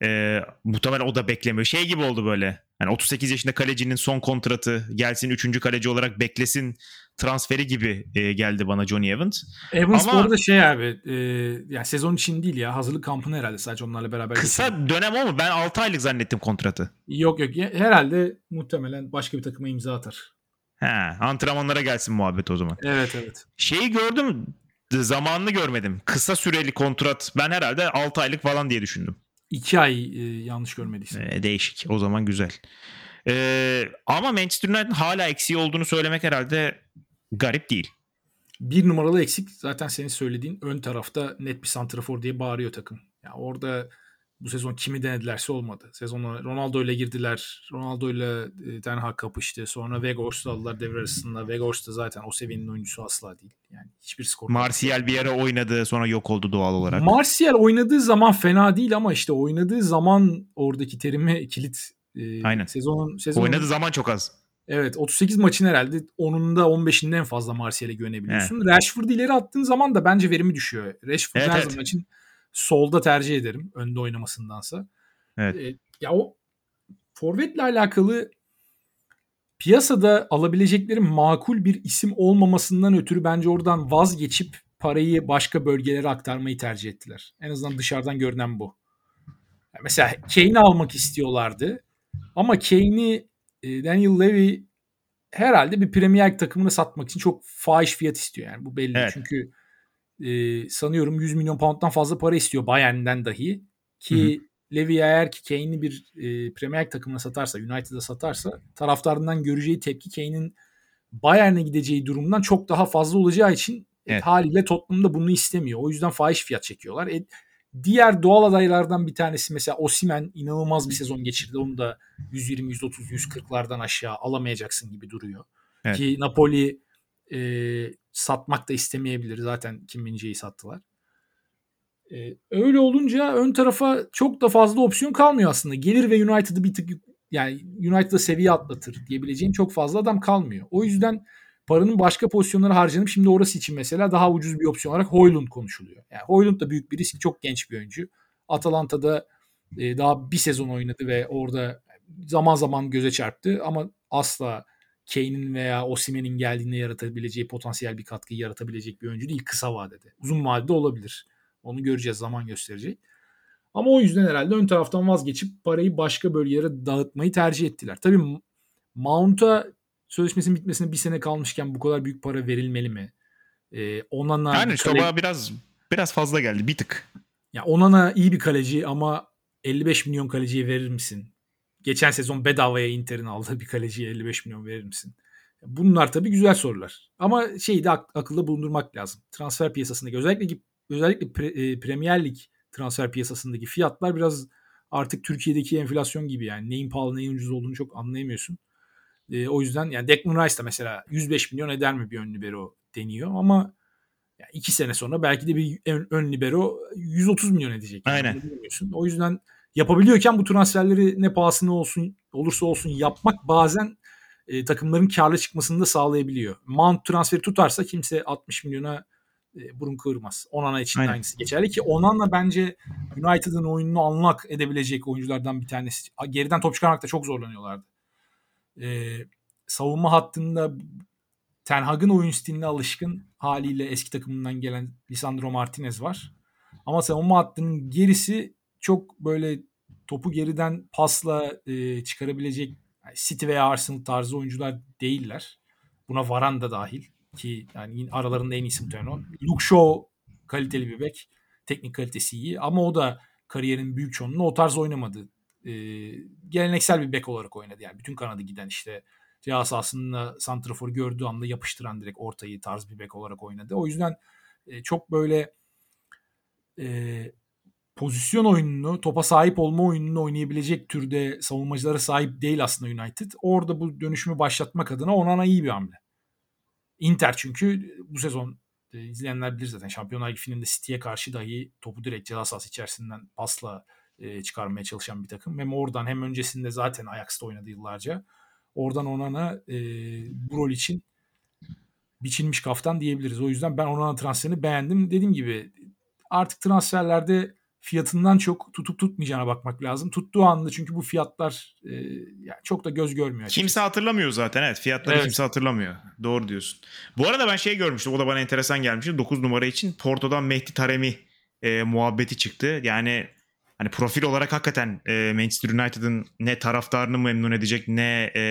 E, muhtemelen o da beklemiyor. Şey gibi oldu böyle. Yani 38 yaşında kalecinin son kontratı gelsin 3. kaleci olarak beklesin transferi gibi e, geldi bana Johnny Evans. Evans Ama, bu arada şey abi e, yani sezon için değil ya hazırlık kampını herhalde sadece onlarla beraber. Kısa geçelim. dönem o mu? Ben 6 aylık zannettim kontratı. Yok yok herhalde muhtemelen başka bir takıma imza atar. He, antrenmanlara gelsin muhabbet o zaman. Evet evet. Şeyi gördüm zamanını görmedim. Kısa süreli kontrat ben herhalde 6 aylık falan diye düşündüm. 2 ay e, yanlış görmediysem. E, değişik o zaman güzel. E, ama Manchester United hala eksiği olduğunu söylemek herhalde garip değil. Bir numaralı eksik zaten senin söylediğin ön tarafta net bir santrafor diye bağırıyor takım. Yani orada bu sezon kimi denedilerse olmadı. Sezona Ronaldo ile girdiler. Ronaldo ile Ten Hag kapıştı. Sonra Weghorst'u aldılar devre arasında. Weghorst da zaten o seviyenin oyuncusu asla değil. Yani hiçbir skor. Martial bir ara oynadı sonra yok oldu doğal olarak. Martial oynadığı zaman fena değil ama işte oynadığı zaman oradaki terimi kilit. E, Aynen. Sezonun, sezonun Oynadığı zaman çok az. Evet 38 maçın herhalde 10'unda 15'inde en fazla Martial'e güvenebiliyorsun. Evet. Rashford'u ileri attığın zaman da bence verimi düşüyor. Rashford Evet, her evet. zaman için solda tercih ederim önde oynamasındansa. Evet. Ee, ya o forvetle alakalı piyasada alabilecekleri makul bir isim olmamasından ötürü bence oradan vazgeçip parayı başka bölgelere aktarmayı tercih ettiler. En azından dışarıdan görünen bu. Mesela Kane'i almak istiyorlardı. Ama Kane'i e, Daniel Levy herhalde bir Premier League takımını satmak için çok fahiş fiyat istiyor yani bu belli. Evet. Çünkü e, sanıyorum 100 milyon pound'dan fazla para istiyor Bayern'den dahi ki Levy eğer ki Kane'i bir e, Premier League takımına satarsa, United'a satarsa taraftarından göreceği tepki Kane'in Bayern'e gideceği durumdan çok daha fazla olacağı için e, Evet. haliyle Tottenham da bunu istemiyor. O yüzden fahiş fiyat çekiyorlar. E, diğer doğal adaylardan bir tanesi mesela Osimen inanılmaz bir sezon geçirdi. Onu da 120, 130, 140'lardan aşağı alamayacaksın gibi duruyor. Evet. Ki Napoli e, satmak da istemeyebilir. Zaten Kim Min-jae'yi sattılar. E, öyle olunca ön tarafa çok da fazla opsiyon kalmıyor aslında. Gelir ve United'ı bir tık yani United'ı seviye atlatır diyebileceğin çok fazla adam kalmıyor. O yüzden paranın başka pozisyonlara harcanıp şimdi orası için mesela daha ucuz bir opsiyon olarak Hoylund konuşuluyor. Yani Hoylund da büyük bir risk, çok genç bir oyuncu. Atalanta'da e, daha bir sezon oynadı ve orada zaman zaman göze çarptı ama asla Kane'in veya Osimhen'in geldiğinde yaratabileceği potansiyel bir katkıyı yaratabilecek bir oyuncu değil kısa vadede. Uzun vadede olabilir. Onu göreceğiz, zaman gösterecek. Ama o yüzden herhalde ön taraftan vazgeçip parayı başka bölgelere dağıtmayı tercih ettiler. Tabii Mount'a sözleşmesinin bitmesine bir sene kalmışken bu kadar büyük para verilmeli mi? Ee, Onana Yani işte kale- biraz biraz fazla geldi bir tık. ya Onana iyi bir kaleci ama 55 milyon kaleciye verir misin? Geçen sezon bedavaya Inter'in aldığı bir kaleciye 55 milyon verir misin? Bunlar tabii güzel sorular. Ama şeyi de ak- akılda bulundurmak lazım. Transfer piyasasındaki özellikle özellikle pre- e, Premier Lig transfer piyasasındaki fiyatlar biraz artık Türkiye'deki enflasyon gibi yani neyin pahalı neyin ucuz olduğunu çok anlayamıyorsun. E, o yüzden yani Declan Rice da mesela 105 milyon eder mi bir ön libero deniyor ama yani iki sene sonra belki de bir ön, ön libero 130 milyon edecek. Aynen. O yüzden yapabiliyorken bu transferleri ne pahasına olsun olursa olsun yapmak bazen e, takımların karlı çıkmasını da sağlayabiliyor. Mount transferi tutarsa kimse 60 milyona e, burun kıvırmaz. Onana için Aynen. aynısı geçerli ki Onana bence United'ın oyununu unlock edebilecek oyunculardan bir tanesi. Geriden top çıkarmakta çok zorlanıyorlardı. E, savunma hattında Ten Hag'ın oyun stiline alışkın haliyle eski takımından gelen Lisandro Martinez var. Ama savunma hattının gerisi çok böyle topu geriden pasla e, çıkarabilecek yani City veya Arsenal tarzı oyuncular değiller. Buna Varane da dahil ki yani aralarında en iyisi muhtemelen o. Luke Shaw kaliteli bir bek. Teknik kalitesi iyi ama o da kariyerin büyük çoğunluğunu o tarz oynamadı. E, geleneksel bir bek olarak oynadı. Yani bütün kanadı giden işte ceza sahasında santraforu gördüğü anda yapıştıran direkt ortayı tarz bir bek olarak oynadı. O yüzden e, çok böyle e, pozisyon oyununu, topa sahip olma oyununu oynayabilecek türde savunmacılara sahip değil aslında United. Orada bu dönüşümü başlatmak adına Onana iyi bir hamle. Inter çünkü bu sezon e, izleyenler bilir zaten Şampiyonlar Ligi finalinde City'ye karşı dahi topu direkt ceza sahası içerisinden pasla e, çıkarmaya çalışan bir takım. Hem oradan hem öncesinde zaten Ajax'ta oynadı yıllarca. Oradan Onana e, bu rol için biçilmiş kaftan diyebiliriz. O yüzden ben Onana transferini beğendim. Dediğim gibi artık transferlerde fiyatından çok tutup tutmayacağına bakmak lazım. Tuttuğu anda çünkü bu fiyatlar e, yani çok da göz görmüyor. açıkçası. Kimse hatırlamıyor zaten evet. Fiyatları Evet. kimse hatırlamıyor. Doğru diyorsun. Bu arada ben şey görmüştüm. O da bana enteresan gelmişti. 9 numara için Porto'dan Mehdi Taremi e, muhabbeti çıktı. Yani hani profil olarak hakikaten e, Manchester United'ın ne taraftarını memnun edecek ne e,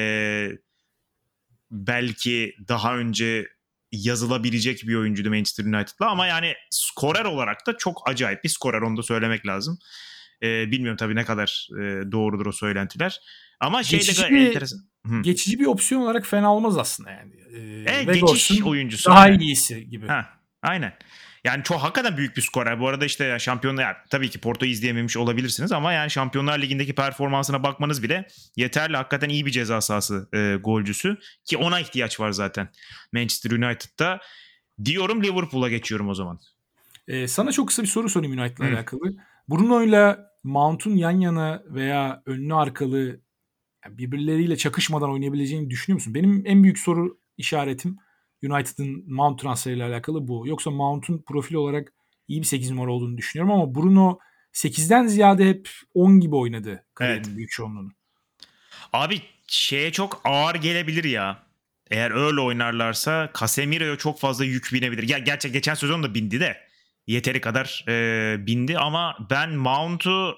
belki daha önce yazılabilecek bir oyuncuydu Manchester United'la ama yani skorer olarak da çok acayip bir skorer onu da söylemek lazım. E, bilmiyorum tabii ne kadar e, doğrudur o söylentiler. Ama şey de Geçici bir- enteresan. Hı. geçici bir opsiyon olarak fena olmaz aslında yani. Ee, E, geçiş oyuncusu. daha aynen. iyisi gibi. Ha, aynen. Yani çok hakikaten büyük bir skorer. Bu arada işte şampiyonlar ya tabii ki Porto'yu izleyememiş olabilirsiniz ama yani Şampiyonlar Ligi'ndeki performansına bakmanız bile yeterli. Hakikaten iyi bir ceza sahası e, golcüsü ki ona ihtiyaç var zaten Manchester United'da. Diyorum Liverpool'a geçiyorum o zaman. Ee, sana çok kısa bir soru sorayım United'la Hı. alakalı. Bruno'yla Mount'un yan yana veya önlü arkalı yani birbirleriyle çakışmadan oynayabileceğini düşünüyor musun? Benim en büyük soru işaretim United'ın Mount transferiyle alakalı bu. Yoksa Mount'un profili olarak iyi bir 8 numara olduğunu düşünüyorum ama Bruno 8'den ziyade hep 10 gibi oynadı kariyerinin Evet. büyük çoğunluğunu. Abi şeye çok ağır gelebilir ya. Eğer öyle oynarlarsa Casemiro'ya çok fazla yük binebilir. Ya gerçek geçen sezon da bindi de yeteri kadar e, bindi ama ben Mount'u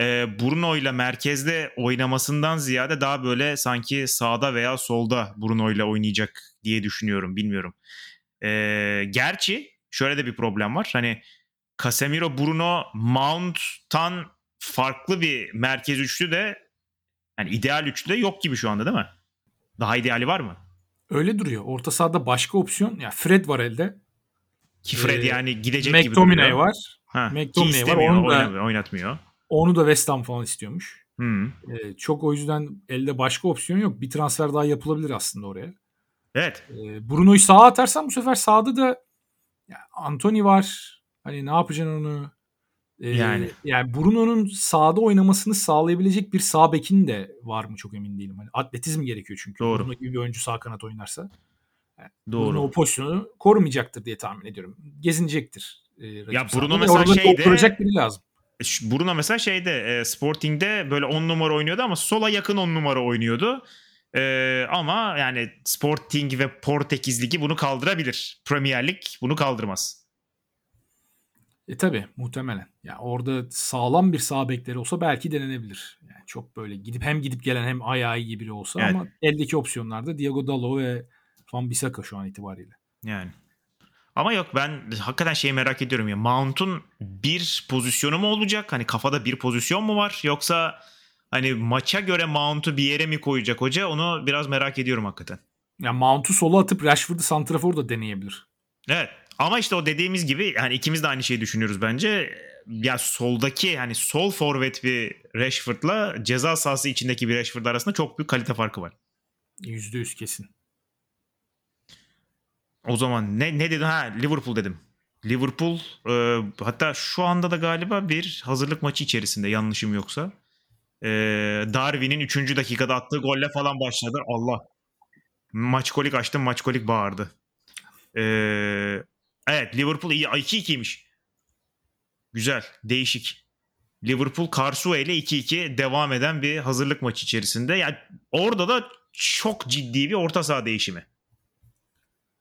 e, Bruno ile merkezde oynamasından ziyade daha böyle sanki sağda veya solda Bruno ile oynayacak diye düşünüyorum. Bilmiyorum. E, gerçi şöyle de bir problem var. Hani Casemiro, Bruno, Mount'tan farklı bir merkez üçlü de yani ideal üçlü de yok gibi şu anda değil mi? Daha ideali var mı? Öyle duruyor. Orta sahada başka opsiyon. Ya Fred var elde. Ki Fred Ee, yani gidecek gibi McTominay duruyor. var. Ha, McTominay var, onu da- oynatmıyor. Onu da West Ham falan istiyormuş. Hı. Ee, çok o yüzden elde başka opsiyon yok. Bir transfer daha yapılabilir aslında oraya. Evet. Ee, Bruno'yu sağa atarsan bu sefer sağda da ya, Anthony var. Hani ne yapacaksın onu? Ee, Yani. yani Bruno'nun sağda oynamasını sağlayabilecek bir sağ bekin de var mı çok emin değilim. Hani atletizm gerekiyor çünkü. Doğru. Bruno gibi bir oyuncu sağ kanat oynarsa. Doğru. Bruno o pozisyonu korumayacaktır diye tahmin ediyorum. Gezinecektir. e, Ya Bruno mesela şeyde- biri lazım. Bruno mesela şeyde e, Sporting'de böyle 10 numara oynuyordu ama sola yakın 10 numara oynuyordu. E, ama yani Sporting ve Portekiz Ligi bunu kaldırabilir. Premier Lig bunu kaldırmaz. E tabi muhtemelen. Ya orada sağlam bir sağ bekleri olsa belki denenebilir. Yani çok böyle gidip hem gidip gelen hem ayağı iyi biri olsa Evet. ama eldeki opsiyonlarda Diego Dalot ve Van Bissaka şu an itibariyle. Yani. Ama yok ben hakikaten şeyi merak ediyorum ya. Mount'un bir pozisyonu mu olacak? Hani kafada bir pozisyon mu var? Yoksa hani maça göre Mount'u bir yere mi koyacak hoca? Onu biraz merak ediyorum hakikaten. Yani Mount'u sola atıp Rashford'u santrafor da deneyebilir. Evet. Ama işte o dediğimiz gibi yani ikimiz de aynı şeyi düşünüyoruz bence. Ya soldaki hani sol forvet bir Rashford'la ceza sahası içindeki bir Rashford arasında çok büyük kalite farkı var. %100 kesin. O zaman ne ne dedim? Ha Liverpool dedim. Liverpool e, hatta şu anda da galiba bir hazırlık maçı içerisinde yanlışım yoksa. E, Darwin'in 3. dakikada attığı golle falan başladı. Allah. Maç kolik açtım maç kolik bağırdı. E, evet Liverpool iyi 2-2'ymiş. Güzel değişik. Liverpool Karsua ile 2-2 devam eden bir hazırlık maçı içerisinde. Yani orada da çok ciddi bir orta saha değişimi.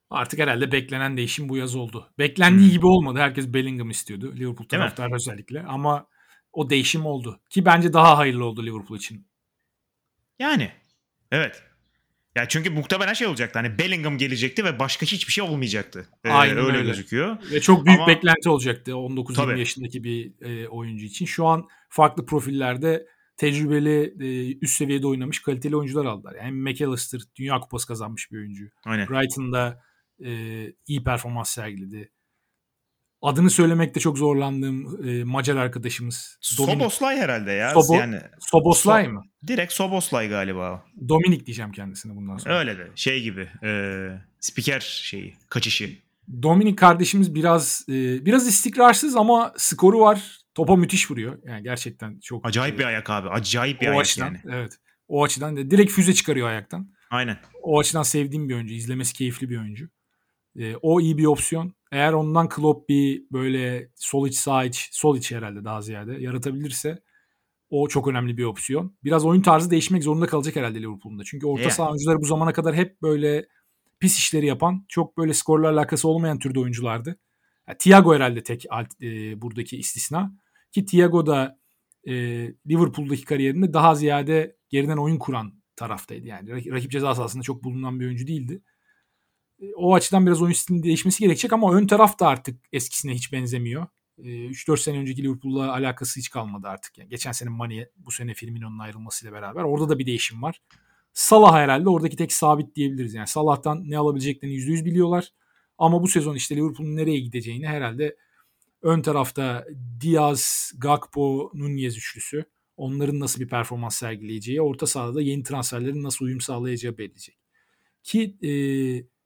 Artık herhalde beklenen değişim bu yaz oldu. Beklendiği Hmm. gibi olmadı. Herkes Bellingham istiyordu. Liverpool taraftarı özellikle. Ama o değişim oldu. Ki bence daha hayırlı oldu Liverpool için. Yani. Evet. Ya çünkü muhtemelen şey olacaktı. Hani Bellingham gelecekti ve başka hiçbir şey olmayacaktı. Ee, Aynen öyle, öyle. gözüküyor. Ve çok büyük Ama- beklenti olacaktı 19-20 Tabii. yaşındaki bir e, oyuncu için. Şu an farklı profillerde tecrübeli, e, üst seviyede oynamış kaliteli oyuncular aldılar. Yani McAllister Dünya Kupası kazanmış bir oyuncu. Aynen. Brighton'da e, iyi performans sergiledi. Adını söylemekte çok zorlandığım e, Macar arkadaşımız. Dominik Soboslay herhalde ya. Sobo- yani Soboslay So- mı? direkt Soboslay galiba. Dominik diyeceğim kendisine bundan sonra. Öyle de şey gibi. E, spiker şeyi, kaçışı. Dominik kardeşimiz biraz e, biraz istikrarsız ama skoru var. Topa müthiş vuruyor. Yani gerçekten çok Acayip e, bir ayak abi. Acayip bir o ayak açıdan. yani. Evet. O açıdan da direkt füze çıkarıyor ayaktan. Aynen. O açıdan sevdiğim bir oyuncu. izlemesi keyifli bir oyuncu. E, o iyi bir opsiyon. Eğer ondan Klopp bir böyle sol iç sağ iç sol iç herhalde daha ziyade yaratabilirse o çok önemli bir opsiyon. Biraz oyun tarzı değişmek zorunda kalacak herhalde Liverpool'un da. Çünkü orta Yani. saha oyuncuları bu zamana kadar hep böyle pis işleri yapan, çok böyle skorla alakası olmayan türde oyunculardı. Ya, Thiago herhalde tek alt- e, buradaki istisna. Ki Thiago da e, Liverpool'daki kariyerinde daha ziyade geriden oyun kuran taraftaydı. Yani rak- rakip ceza sahasında çok bulunan bir oyuncu değildi. O açıdan biraz oyun stilinin değişmesi gerekecek ama ön taraf da artık eskisine hiç benzemiyor. E, 3-4 sene önceki Liverpool'la alakası hiç kalmadı artık. Yani geçen sene Mane, bu sene Firmino'nun ayrılmasıyla beraber orada da bir değişim var. Salah herhalde oradaki tek sabit diyebiliriz. Yani Salah'tan ne alabileceklerini %100 biliyorlar. Ama bu sezon işte Liverpool'un nereye gideceğini herhalde ön tarafta Diaz, Gakpo, Nunez üçlüsü onların nasıl bir performans sergileyeceği, orta sahada yeni transferlerin nasıl uyum sağlayacağı belirleyecek. Ki e,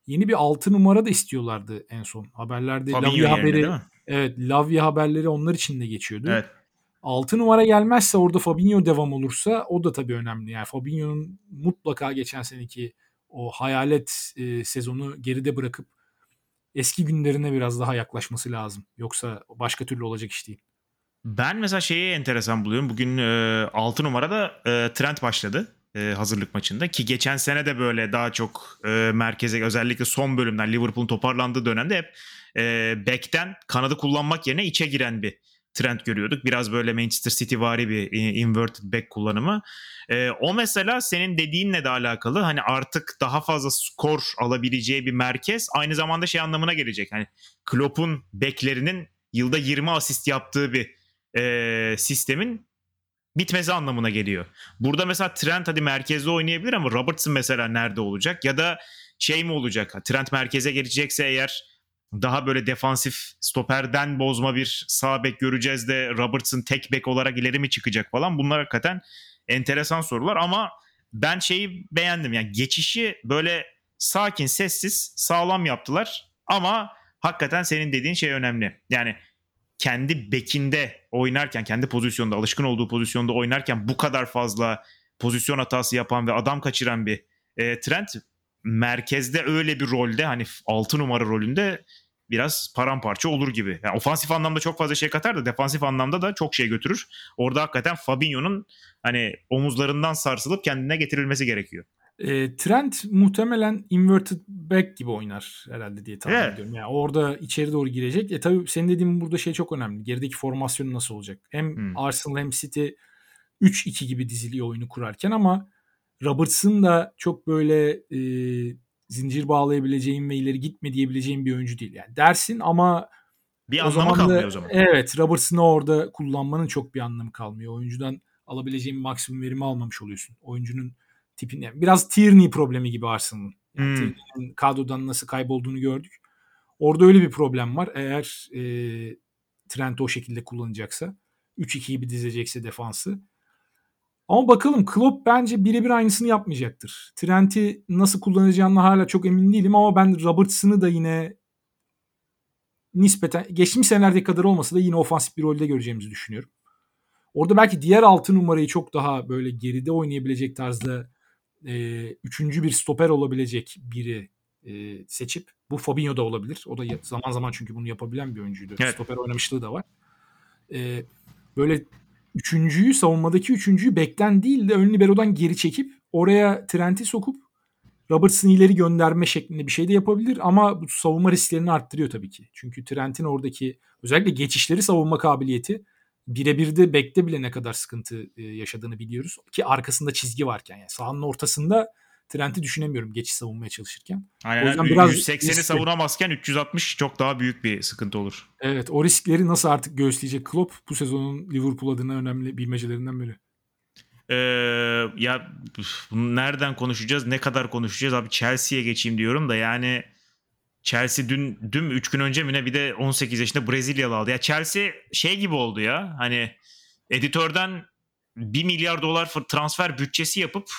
yeni bir 6 numara da istiyorlardı en son. Haberlerde Lavia haberi Evet, Lavia haberleri onlar için de geçiyordu. Evet. 6 numara gelmezse orada Fabinho devam olursa o da tabii önemli. Yani Fabinho'nun mutlaka geçen seneki o hayalet e, sezonu geride bırakıp eski günlerine biraz daha yaklaşması lazım. Yoksa başka türlü olacak iş değil. Ben mesela şeyi enteresan buluyorum. Bugün e, 6 numarada e, Trent başladı e, hazırlık maçında ki geçen sene de böyle daha çok e, merkeze özellikle son bölümden Liverpool'un toparlandığı dönemde hep e, back'ten kanadı kullanmak yerine içe giren bir trend görüyorduk. Biraz böyle Manchester City vari bir inverted back kullanımı. E, o mesela senin dediğinle de alakalı hani artık daha fazla skor alabileceği bir merkez aynı zamanda şey anlamına gelecek. Hani Klopp'un beklerinin yılda 20 asist yaptığı bir e, sistemin bitmesi anlamına geliyor. Burada mesela Trent hadi merkezde oynayabilir ama Robertson mesela nerede olacak? Ya da şey mi olacak? Trent merkeze gelecekse eğer daha böyle defansif stoperden bozma bir sağ bek göreceğiz de Robertson tek bek olarak ileri mi çıkacak falan. Bunlar hakikaten enteresan sorular ama ben şeyi beğendim. Yani geçişi böyle sakin, sessiz, sağlam yaptılar ama hakikaten senin dediğin şey önemli. Yani kendi bekinde oynarken, kendi pozisyonda, alışkın olduğu pozisyonda oynarken bu kadar fazla pozisyon hatası yapan ve adam kaçıran bir e, Trent merkezde öyle bir rolde hani 6 numara rolünde biraz paramparça olur gibi. Yani ofansif anlamda çok fazla şey katar da defansif anlamda da çok şey götürür. Orada hakikaten Fabinho'nun hani omuzlarından sarsılıp kendine getirilmesi gerekiyor. E, Trent muhtemelen inverted back gibi oynar herhalde diye tahmin evet. ediyorum. Yani orada içeri doğru girecek. E tabii senin dediğin burada şey çok önemli. Gerideki formasyon nasıl olacak? Hem hmm. Arsenal hem City 3-2 gibi diziliyor oyunu kurarken ama Robertson da çok böyle e, zincir bağlayabileceğim ve ileri gitme diyebileceğim bir oyuncu değil. Yani dersin ama bir o anlamı kalmıyor da, o zaman. Evet Robertson'ı orada kullanmanın çok bir anlamı kalmıyor. Oyuncudan alabileceğin maksimum verimi almamış oluyorsun. Oyuncunun tipini. Yani biraz Tierney problemi gibi Arsenal'ın. Yani hmm. Kadrodan nasıl kaybolduğunu gördük. Orada öyle bir problem var. Eğer e, Trent o şekilde kullanacaksa. 3-2 gibi dizecekse defansı. Ama bakalım Klopp bence birebir aynısını yapmayacaktır. Trent'i nasıl kullanacağını hala çok emin değilim ama ben Robertson'ı da yine nispeten geçmiş senelerdeki kadar olmasa da yine ofansif bir rolde göreceğimizi düşünüyorum. Orada belki diğer altı numarayı çok daha böyle geride oynayabilecek tarzda e, üçüncü bir stoper olabilecek biri e, seçip bu Fabinho da olabilir. O da zaman zaman çünkü bunu yapabilen bir oyuncuydu. Evet. Stoper oynamışlığı da var. E, böyle üçüncüyü savunmadaki üçüncüyü bekten değil de ön libero'dan geri çekip oraya Trent'i sokup Robertson'ı ileri gönderme şeklinde bir şey de yapabilir ama bu savunma risklerini arttırıyor tabii ki. Çünkü Trent'in oradaki özellikle geçişleri savunma kabiliyeti birebir de bekte bile ne kadar sıkıntı e, yaşadığını biliyoruz. Ki arkasında çizgi varken yani sahanın ortasında Trent'i düşünemiyorum geçiş savunmaya çalışırken. Aynen. O yüzden biraz 180'i savunamazken 360 çok daha büyük bir sıkıntı olur. Evet o riskleri nasıl artık göğüsleyecek Klopp bu sezonun Liverpool adına önemli bilmecelerinden biri. Ee, ya bunu nereden konuşacağız ne kadar konuşacağız abi Chelsea'ye geçeyim diyorum da yani Chelsea dün dün mü 3 gün önce mi ne bir de 18 yaşında Brezilyalı aldı. Ya Chelsea şey gibi oldu ya hani editörden 1 milyar dolar transfer bütçesi yapıp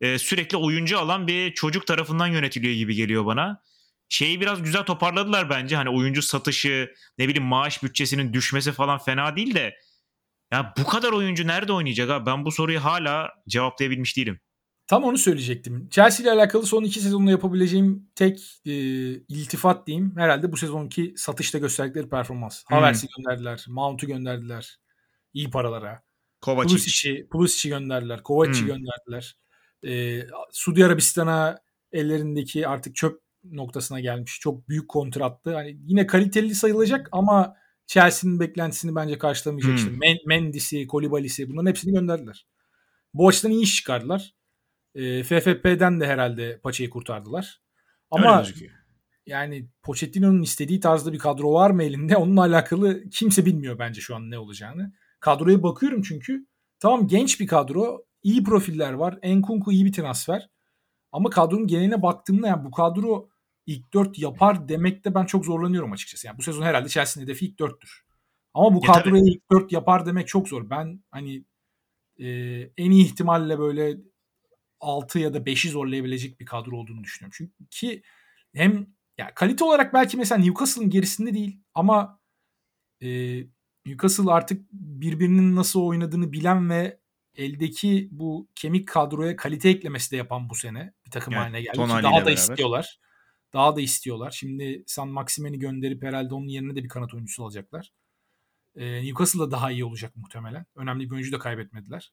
e, sürekli oyuncu alan bir çocuk tarafından yönetiliyor gibi geliyor bana. Şeyi biraz güzel toparladılar bence. Hani oyuncu satışı, ne bileyim maaş bütçesinin düşmesi falan fena değil de ya bu kadar oyuncu nerede oynayacak abi? Ben bu soruyu hala cevaplayabilmiş değilim. Tam onu söyleyecektim. Chelsea ile alakalı son iki sezonda yapabileceğim tek e, iltifat diyeyim herhalde bu sezonki satışta gösterdikleri performans. Hmm. Havertz'i gönderdiler, Mount'u gönderdiler iyi paralara. Kovacic. Pulisic'i, Pulisic'i gönderdiler, Kovacic'i hmm. gönderdiler e, Suudi Arabistan'a ellerindeki artık çöp noktasına gelmiş. Çok büyük kontrattı. Hani yine kaliteli sayılacak ama Chelsea'nin beklentisini bence karşılamayacak. Hmm. İşte Men- Mendy'si, Kolibali'si bunların hepsini gönderdiler. Bu açıdan iyi iş çıkardılar. E, FFP'den de herhalde paçayı kurtardılar. Ama yani Pochettino'nun istediği tarzda bir kadro var mı elinde? Onunla alakalı kimse bilmiyor bence şu an ne olacağını. Kadroya bakıyorum çünkü tamam genç bir kadro iyi profiller var. Enkunku iyi bir transfer. Ama kadronun geneline baktığımda yani bu kadro ilk 4 yapar demekte ben çok zorlanıyorum açıkçası. Yani bu sezon herhalde Chelsea'nin hedefi ilk 4'tür. Ama bu Ya kadroya ilk 4 yapar demek çok zor. Ben hani e, en iyi ihtimalle böyle 6 ya da 5'i zorlayabilecek bir kadro olduğunu düşünüyorum. Çünkü ki hem yani kalite olarak belki mesela Newcastle'ın gerisinde değil ama e, Newcastle artık birbirinin nasıl oynadığını bilen ve eldeki bu kemik kadroya kalite eklemesi de yapan bu sene bir takım Evet, haline geldi. Ki daha da beraber. istiyorlar. Daha da istiyorlar. Şimdi San Maximen'i gönderip herhalde onun yerine de bir kanat oyuncusu alacaklar. Ee, Newcastle da daha iyi olacak muhtemelen. Önemli bir oyuncu da kaybetmediler.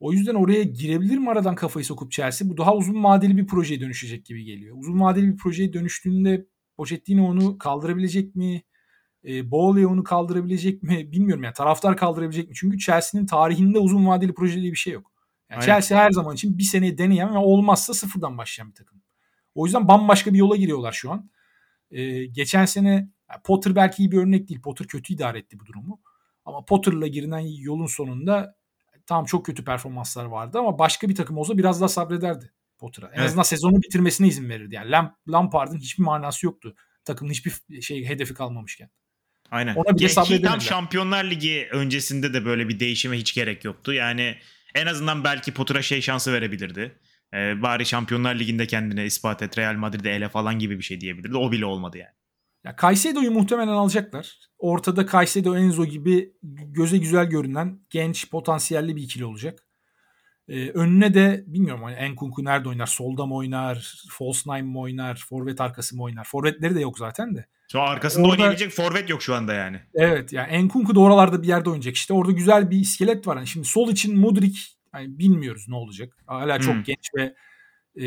O yüzden oraya girebilir mi aradan kafayı sokup Chelsea? Bu daha uzun vadeli bir projeye dönüşecek gibi geliyor. Uzun vadeli bir projeye dönüştüğünde Pochettino onu kaldırabilecek mi? E, Bowley onu kaldırabilecek mi? Bilmiyorum yani taraftar kaldırabilecek mi? Çünkü Chelsea'nin tarihinde uzun vadeli proje diye bir şey yok. Yani Aynen. Chelsea her zaman için bir seneyi deneyen ve olmazsa sıfırdan başlayan bir takım. O yüzden bambaşka bir yola giriyorlar şu an. E, geçen sene Potter belki iyi bir örnek değil. Potter kötü idare etti bu durumu. Ama Potter'la girilen yolun sonunda tam çok kötü performanslar vardı ama başka bir takım olsa biraz daha sabrederdi Potter'a. En Evet. azından sezonu bitirmesine izin verirdi. Yani Lamp, Lampard'ın hiçbir manası yoktu. Takımın hiçbir şey hedefi kalmamışken. Aynen. Ona bile Ki- tam. Şampiyonlar Ligi öncesinde de böyle bir değişime hiç gerek yoktu. Yani en azından belki Potter'a şey şansı verebilirdi. Ee, bari Şampiyonlar Ligi'nde kendine ispat et Real Madrid'e ele falan gibi bir şey diyebilirdi. O bile olmadı yani. Ya Caicedo'yu muhtemelen alacaklar. Ortada Caicedo Enzo gibi göze güzel görünen genç potansiyelli bir ikili olacak. Ee, önüne de bilmiyorum hani Enkunku nerede oynar? Solda mı oynar? False nine mi oynar? Forvet arkası mı oynar? Forvetleri de yok zaten de. Sonra arkasında Orada- oynayabilecek forvet yok şu anda yani. Evet yani Enkunku da oralarda bir yerde oynayacak işte. Orada güzel bir iskelet var. Yani şimdi sol için Mudrik yani bilmiyoruz ne olacak. Hala çok Hmm. genç ve e,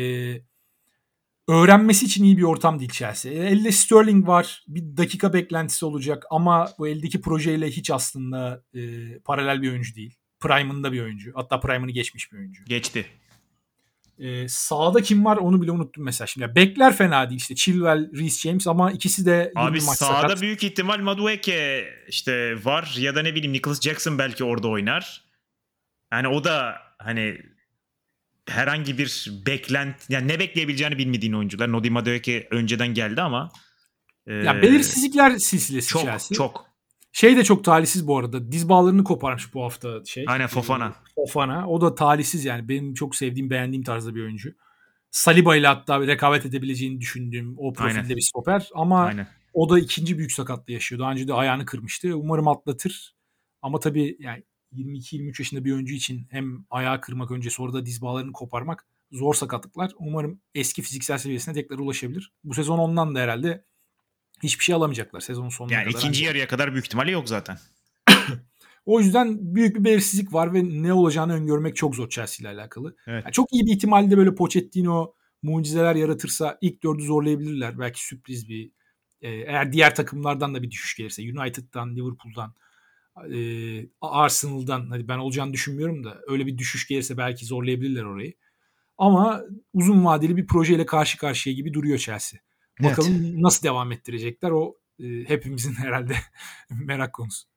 öğrenmesi için iyi bir ortam değil Chelsea. Elde Sterling var. Bir dakika beklentisi olacak ama bu eldeki projeyle hiç aslında e, paralel bir oyuncu değil. Prime'ında bir oyuncu. Hatta Prime'ını geçmiş bir oyuncu. Geçti. E, sağda kim var onu bile unuttum mesela. Şimdi bekler fena değil işte Chilwell, Reece James ama ikisi de 20 Abi maç sağda sakat. büyük ihtimal Madueke işte var ya da ne bileyim Nicholas Jackson belki orada oynar. Yani o da hani herhangi bir beklent yani ne bekleyebileceğini bilmediğin oyuncular. Nodi Madueke önceden geldi ama e, Ya belirsizlikler silsilesi çok Chelsea. çok Şey de çok talihsiz bu arada. Diz bağlarını koparmış bu hafta şey. Aynen, Fofana. Fofana. O da talihsiz yani. Benim çok sevdiğim, beğendiğim tarzda bir oyuncu. Saliba ile hatta rekabet edebileceğini düşündüğüm o profilde Aynen. bir stoper. Ama aynen. o da ikinci büyük sakatlığı yaşıyor. Daha önce de ayağını kırmıştı. Umarım atlatır. Ama tabii yani 22-23 yaşında bir oyuncu için hem ayağı kırmak önce sonra da diz bağlarını koparmak zor sakatlıklar. Umarım eski fiziksel seviyesine tekrar ulaşabilir. Bu sezon ondan da herhalde hiçbir şey alamayacaklar sezonun sonuna Yani kadar. ikinci yarıya kadar büyük ihtimalle yok zaten. O yüzden büyük bir belirsizlik var ve ne olacağını öngörmek çok zor Chelsea ile alakalı. Evet. Yani çok iyi bir ihtimalle böyle Pochettino mucizeler yaratırsa ilk dördü zorlayabilirler. Belki sürpriz bir e, eğer diğer takımlardan da bir düşüş gelirse United'dan, Liverpool'dan, e, Arsenal'dan hadi ben olacağını düşünmüyorum da öyle bir düşüş gelirse belki zorlayabilirler orayı. Ama uzun vadeli bir projeyle karşı karşıya gibi duruyor Chelsea. Bakalım nasıl devam ettirecekler o e, hepimizin herhalde merak konusu.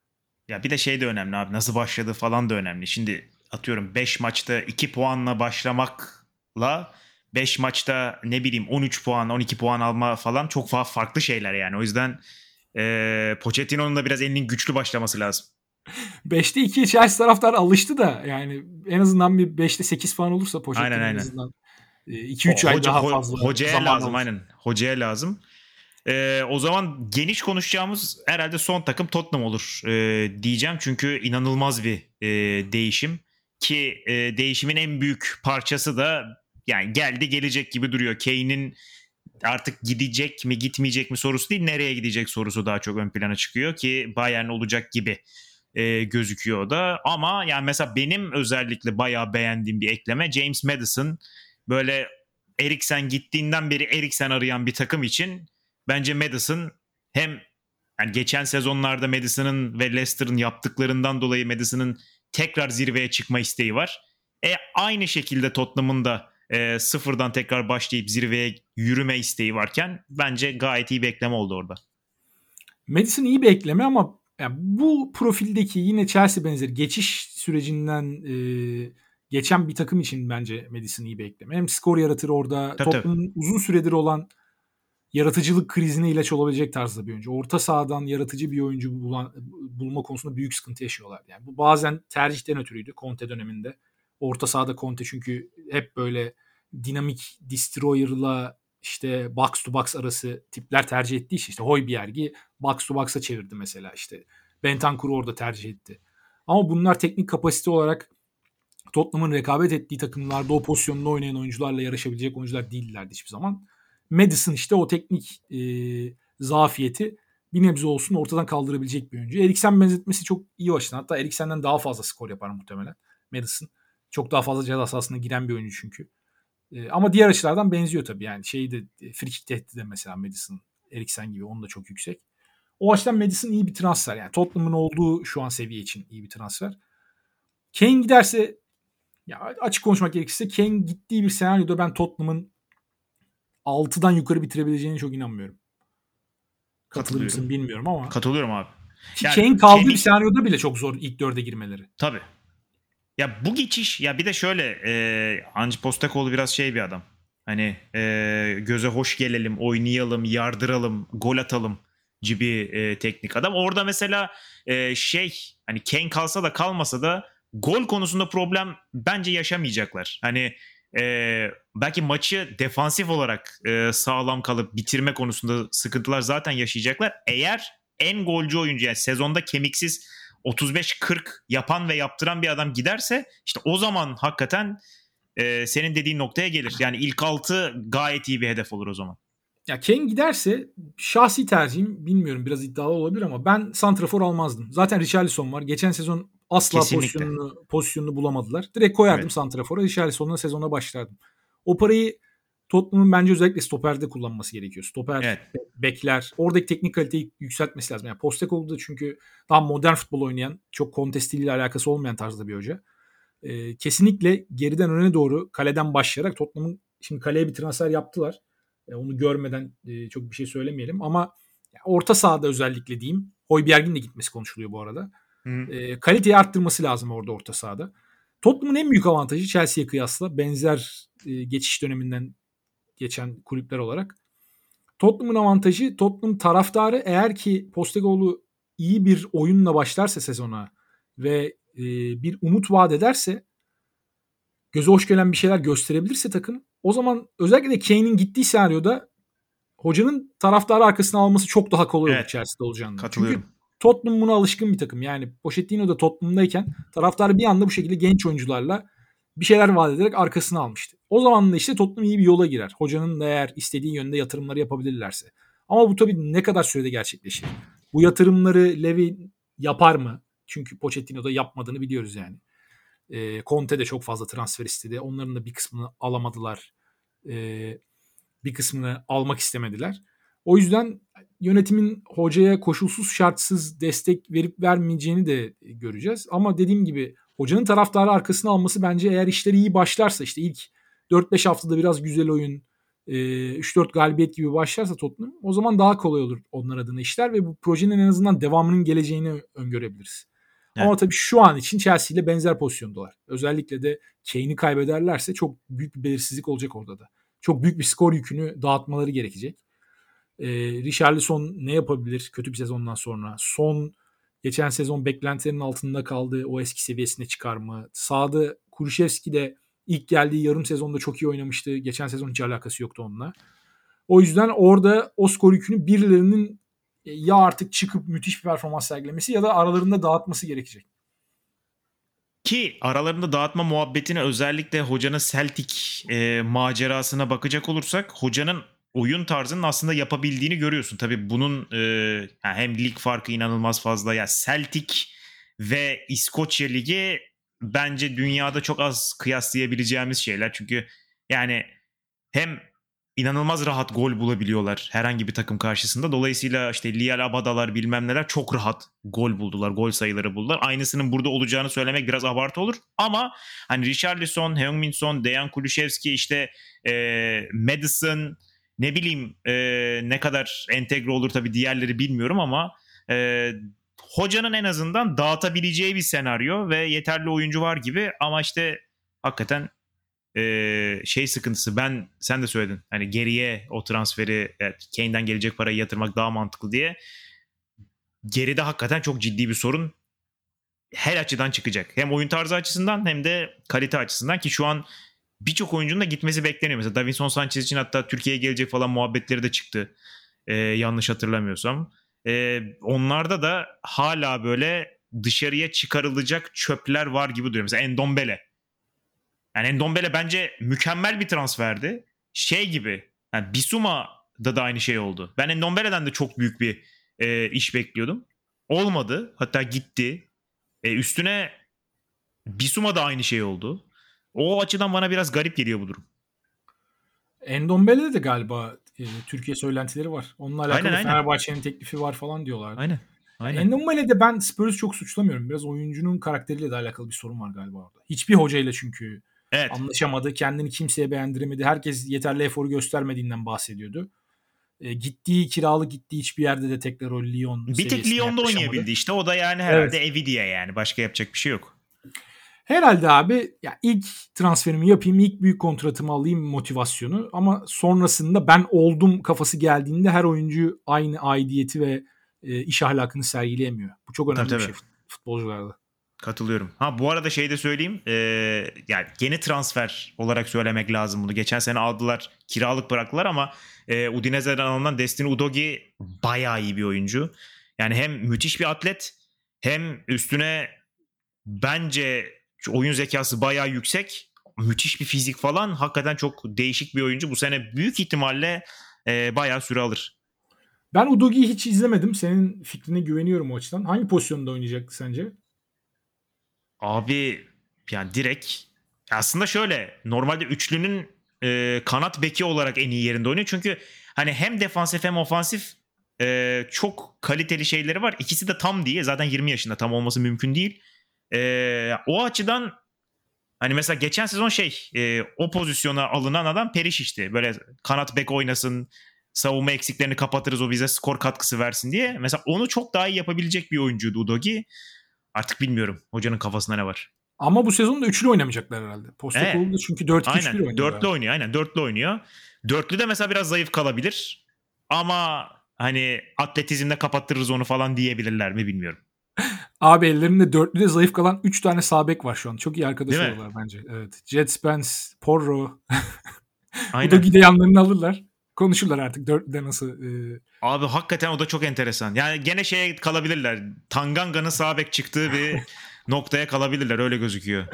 Ya bir de şey de önemli abi nasıl başladı falan da önemli. Şimdi atıyorum 5 maçta 2 puanla başlamakla 5 maçta ne bileyim 13 puan 12 puan alma falan çok fa- farklı şeyler yani. O yüzden e, Pochettino'nun da biraz elinin güçlü başlaması lazım. 5'te 2'ye Chelsea taraftar alıştı da yani en azından bir 5'te 8 falan olursa Pochettino Aynen, en aynen. azından 2-3 O- ay daha ho- fazla Hocaya lazım alır. aynen. Hocaya lazım. Ee, o zaman geniş konuşacağımız herhalde son takım Tottenham olur ee, diyeceğim. Çünkü inanılmaz bir e, değişim. Ki e, değişimin en büyük parçası da yani geldi gelecek gibi duruyor. Kane'in artık gidecek mi gitmeyecek mi sorusu değil nereye gidecek sorusu daha çok ön plana çıkıyor ki Bayern olacak gibi e, gözüküyor da. Ama yani mesela benim özellikle bayağı beğendiğim bir ekleme James Madison böyle Eriksen gittiğinden beri Eriksen arayan bir takım için bence Madison hem yani geçen sezonlarda Madison'ın ve Leicester'ın yaptıklarından dolayı Madison'ın tekrar zirveye çıkma isteği var. E aynı şekilde Tottenham'ın da e, sıfırdan tekrar başlayıp zirveye yürüme isteği varken bence gayet iyi bir ekleme oldu orada. Madison iyi bir ekleme ama yani bu profildeki yine Chelsea benzeri geçiş sürecinden e, geçen bir takım için bence Madison iyi bir ekleme. Hem skor yaratır orada. Tabii, Tottenham'ın uzun süredir olan yaratıcılık krizine ilaç olabilecek tarzda bir oyuncu. Orta sahadan yaratıcı bir oyuncu bulan, bulma konusunda büyük sıkıntı yaşıyorlar. Yani bu bazen tercihten ötürüydü Conte döneminde. Orta sahada Conte çünkü hep böyle dinamik destroyer'la işte box to box arası tipler tercih ettiği için işte Hoybjerg'i box to box'a çevirdi mesela işte. Bentancur orada tercih etti. Ama bunlar teknik kapasite olarak Tottenham'ın rekabet ettiği takımlarda o pozisyonda oynayan oyuncularla yarışabilecek oyuncular değillerdi hiçbir zaman. Madison işte o teknik e, zafiyeti bir nebze olsun ortadan kaldırabilecek bir oyuncu. Eriksen benzetmesi çok iyi açıdan. Hatta Eriksen'den daha fazla skor yapar muhtemelen Madison. Çok daha fazla ceza sahasına giren bir oyuncu çünkü. E, ama diğer açılardan benziyor tabii. Yani şeyi de free kick tehdidi de mesela Madison, Eriksen gibi onun da çok yüksek. O açıdan Madison iyi bir transfer. Yani Tottenham'ın olduğu şu an seviye için iyi bir transfer. Kane giderse ya açık konuşmak gerekirse Kane gittiği bir senaryoda ben Tottenham'ın 6'dan yukarı bitirebileceğine çok inanmıyorum. Katılır mısın bilmiyorum ama. Katılıyorum abi. Ki yani, Kane kaldığı Kane... bir senaryoda bile çok zor ilk dörde girmeleri. Tabii. Ya bu geçiş ya bir de şöyle e, Ange Postecoglou biraz şey bir adam. Hani e, göze hoş gelelim, oynayalım, yardıralım, gol atalım gibi e, teknik adam. Orada mesela e, şey hani Kane kalsa da kalmasa da gol konusunda problem bence yaşamayacaklar. Hani e, belki maçı defansif olarak e, sağlam kalıp bitirme konusunda sıkıntılar zaten yaşayacaklar. Eğer en golcü oyuncu yani sezonda kemiksiz 35-40 yapan ve yaptıran bir adam giderse işte o zaman hakikaten e, senin dediğin noktaya gelir. Yani ilk altı gayet iyi bir hedef olur o zaman. Ya Kane giderse şahsi tercihim bilmiyorum biraz iddialı olabilir ama ben Santrafor almazdım. Zaten Richarlison var. Geçen sezon asla pozisyonunu, pozisyonunu bulamadılar. Direkt koyardım evet. Santrafor'a. Richarlison'la sezona başlardım. O parayı Tottenham'ın bence özellikle stoperde kullanması gerekiyor. Stoper, evet. bekler. Oradaki teknik kaliteyi yükseltmesi lazım. Yani Postecoglou da çünkü daha modern futbol oynayan, çok kontestiliyle alakası olmayan tarzda bir hoca. Ee, kesinlikle geriden öne doğru kaleden başlayarak Tottenham'ın şimdi kaleye bir transfer yaptılar. E, onu görmeden e, çok bir şey söylemeyelim ama orta sahada özellikle diyeyim. Hoybjerg'in de gitmesi konuşuluyor bu arada. E, kaliteyi arttırması lazım orada orta sahada. Tottenham'ın en büyük avantajı Chelsea'ye kıyasla benzer e, geçiş döneminden geçen kulüpler olarak. Tottenham'ın avantajı Tottenham taraftarı eğer ki Postecoglou iyi bir oyunla başlarsa sezona ve e, bir umut vaat ederse göze hoş gelen bir şeyler gösterebilirse takım o zaman özellikle de Kane'in gittiği senaryoda hocanın taraftarı arkasına alması çok daha kolay evet. Chelsea'de olacağını. Katılıyorum. Çünkü Tottenham buna alışkın bir takım. Yani Pochettino da Tottenham'dayken taraftarı bir anda bu şekilde genç oyuncularla bir şeyler vaat ederek arkasına almıştı. O zaman da işte Tottenham iyi bir yola girer. Hocanın da eğer istediği yönde yatırımları yapabilirlerse. Ama bu tabii ne kadar sürede gerçekleşir? Bu yatırımları Levy yapar mı? Çünkü Pochettino da yapmadığını biliyoruz yani. E, Conte de çok fazla transfer istedi. Onların da bir kısmını alamadılar. E, bir kısmını almak istemediler. O yüzden yönetimin hocaya koşulsuz şartsız destek verip vermeyeceğini de göreceğiz. Ama dediğim gibi hocanın taraftarı arkasına alması bence eğer işleri iyi başlarsa işte ilk 4-5 haftada biraz güzel oyun, 3-4 galibiyet gibi başlarsa Tottenham o zaman daha kolay olur onlar adına işler ve bu projenin en azından devamının geleceğini öngörebiliriz. Evet. Ama tabii şu an için Chelsea ile benzer pozisyondalar. Özellikle de Kane'i kaybederlerse çok büyük bir belirsizlik olacak orada da. Çok büyük bir skor yükünü dağıtmaları gerekecek. Ee, Richarlison ne yapabilir kötü bir sezondan sonra? Son geçen sezon beklentilerin altında kaldı. O eski seviyesine çıkar mı? Sağda Kuruşevski de ilk geldiği yarım sezonda çok iyi oynamıştı. Geçen sezon hiç alakası yoktu onunla. O yüzden orada o skor yükünü birilerinin e, ya artık çıkıp müthiş bir performans sergilemesi ya da aralarında dağıtması gerekecek. Ki aralarında dağıtma muhabbetine özellikle hocanın Celtic e, macerasına bakacak olursak hocanın oyun tarzının aslında yapabildiğini görüyorsun. Tabii bunun e, hem lig farkı inanılmaz fazla. Ya Celtic ve İskoçya Ligi bence dünyada çok az kıyaslayabileceğimiz şeyler. Çünkü yani hem inanılmaz rahat gol bulabiliyorlar herhangi bir takım karşısında. Dolayısıyla işte Lial Abadalar bilmem neler çok rahat gol buldular. Gol sayıları buldular. Aynısının burada olacağını söylemek biraz abartı olur. Ama hani Richarlison, Heung-min Son, Dejan Kulusevski işte e, Madison ne bileyim e, ne kadar entegre olur tabii diğerleri bilmiyorum ama e, hocanın en azından dağıtabileceği bir senaryo ve yeterli oyuncu var gibi ama işte hakikaten e, şey sıkıntısı ben sen de söyledin hani geriye o transferi evet, Kane'den gelecek parayı yatırmak daha mantıklı diye geride hakikaten çok ciddi bir sorun her açıdan çıkacak. Hem oyun tarzı açısından hem de kalite açısından ki şu an birçok oyuncunun da gitmesi bekleniyor. Mesela Davinson Sanchez için hatta Türkiye'ye gelecek falan muhabbetleri de çıktı. Ee, yanlış hatırlamıyorsam. Ee, onlarda da hala böyle dışarıya çıkarılacak çöpler var gibi duruyor. Mesela Endombele. Yani Endombele bence mükemmel bir transferdi. Şey gibi. Yani Bisuma'da da aynı şey oldu. Ben Endombele'den de çok büyük bir e, iş bekliyordum. Olmadı. Hatta gitti. E, üstüne Bisuma da aynı şey oldu. O açıdan bana biraz garip geliyor bu durum. Endombele'de de galiba e, Türkiye söylentileri var. Onunla alakalı Aynen. Fenerbahçe'nin teklifi var falan diyorlar. Aynen. Aynen. Endombele'de ben Spurs'u çok suçlamıyorum. Biraz oyuncunun karakteriyle de alakalı bir sorun var galiba orada. Hiçbir hocayla çünkü Evet. anlaşamadı. Kendini kimseye beğendiremedi. Herkes yeterli eforu göstermediğinden bahsediyordu. E, gittiği kiralık gittiği hiçbir yerde de tekrar o Lyon Bir tek Lyon'da yaklaşamadı. oynayabildi işte. O da yani herhalde evi diye yani. Başka yapacak bir şey yok. Herhalde abi ya ilk transferimi yapayım, ilk büyük kontratımı alayım motivasyonu ama sonrasında ben oldum kafası geldiğinde her oyuncu aynı aidiyeti ve e, iş ahlakını sergileyemiyor. Bu çok önemli Tabii, bir tabii. şey futbolcularda. Katılıyorum. Ha bu arada şey de söyleyeyim. Ee, yani yeni transfer olarak söylemek lazım bunu. Geçen sene aldılar, kiralık bıraktılar ama e, Udinese'den alınan Destiny Udogi bayağı iyi bir oyuncu. Yani hem müthiş bir atlet hem üstüne bence oyun zekası bayağı yüksek. Müthiş bir fizik falan. Hakikaten çok değişik bir oyuncu. Bu sene büyük ihtimalle e, bayağı süre alır. Ben Udogi'yi hiç izlemedim. Senin fikrine güveniyorum o açıdan. Hangi pozisyonda oynayacak sence? Abi yani direkt aslında şöyle normalde üçlünün e, kanat beki olarak en iyi yerinde oynuyor. Çünkü hani hem defansif hem ofansif e, çok kaliteli şeyleri var. İkisi de tam diye zaten 20 yaşında tam olması mümkün değil. E, o açıdan hani mesela geçen sezon şey e, o pozisyona alınan adam Perişic'ti. Böyle kanat bek oynasın savunma eksiklerini kapatırız o bize skor katkısı versin diye. Mesela onu çok daha iyi yapabilecek bir oyuncuydu Udogi. Artık bilmiyorum hocanın kafasında ne var. Ama bu sezon da üçlü oynamayacaklar herhalde. Postecoglou Evet. da çünkü 4-2-3-1 Aynen. oynuyor. Dörtlü oynuyor. Aynen. Dörtlü oynuyor. Dörtlü de mesela biraz zayıf kalabilir. Ama hani atletizmde kapattırırız onu falan diyebilirler mi bilmiyorum. Abi ellerinde dörtlüde zayıf kalan 3 tane sağ bek var şu an. Çok iyi arkadaş Değil mi? olurlar bence. Evet. Jet Spence, Porro. Aynen. Udogi de yanlarını alırlar. Konuşurlar artık dörtlüde nasıl. e, Abi hakikaten o da çok enteresan. Yani gene şeye kalabilirler. Tanganga'nın sağ bek çıktığı bir noktaya kalabilirler. Öyle gözüküyor.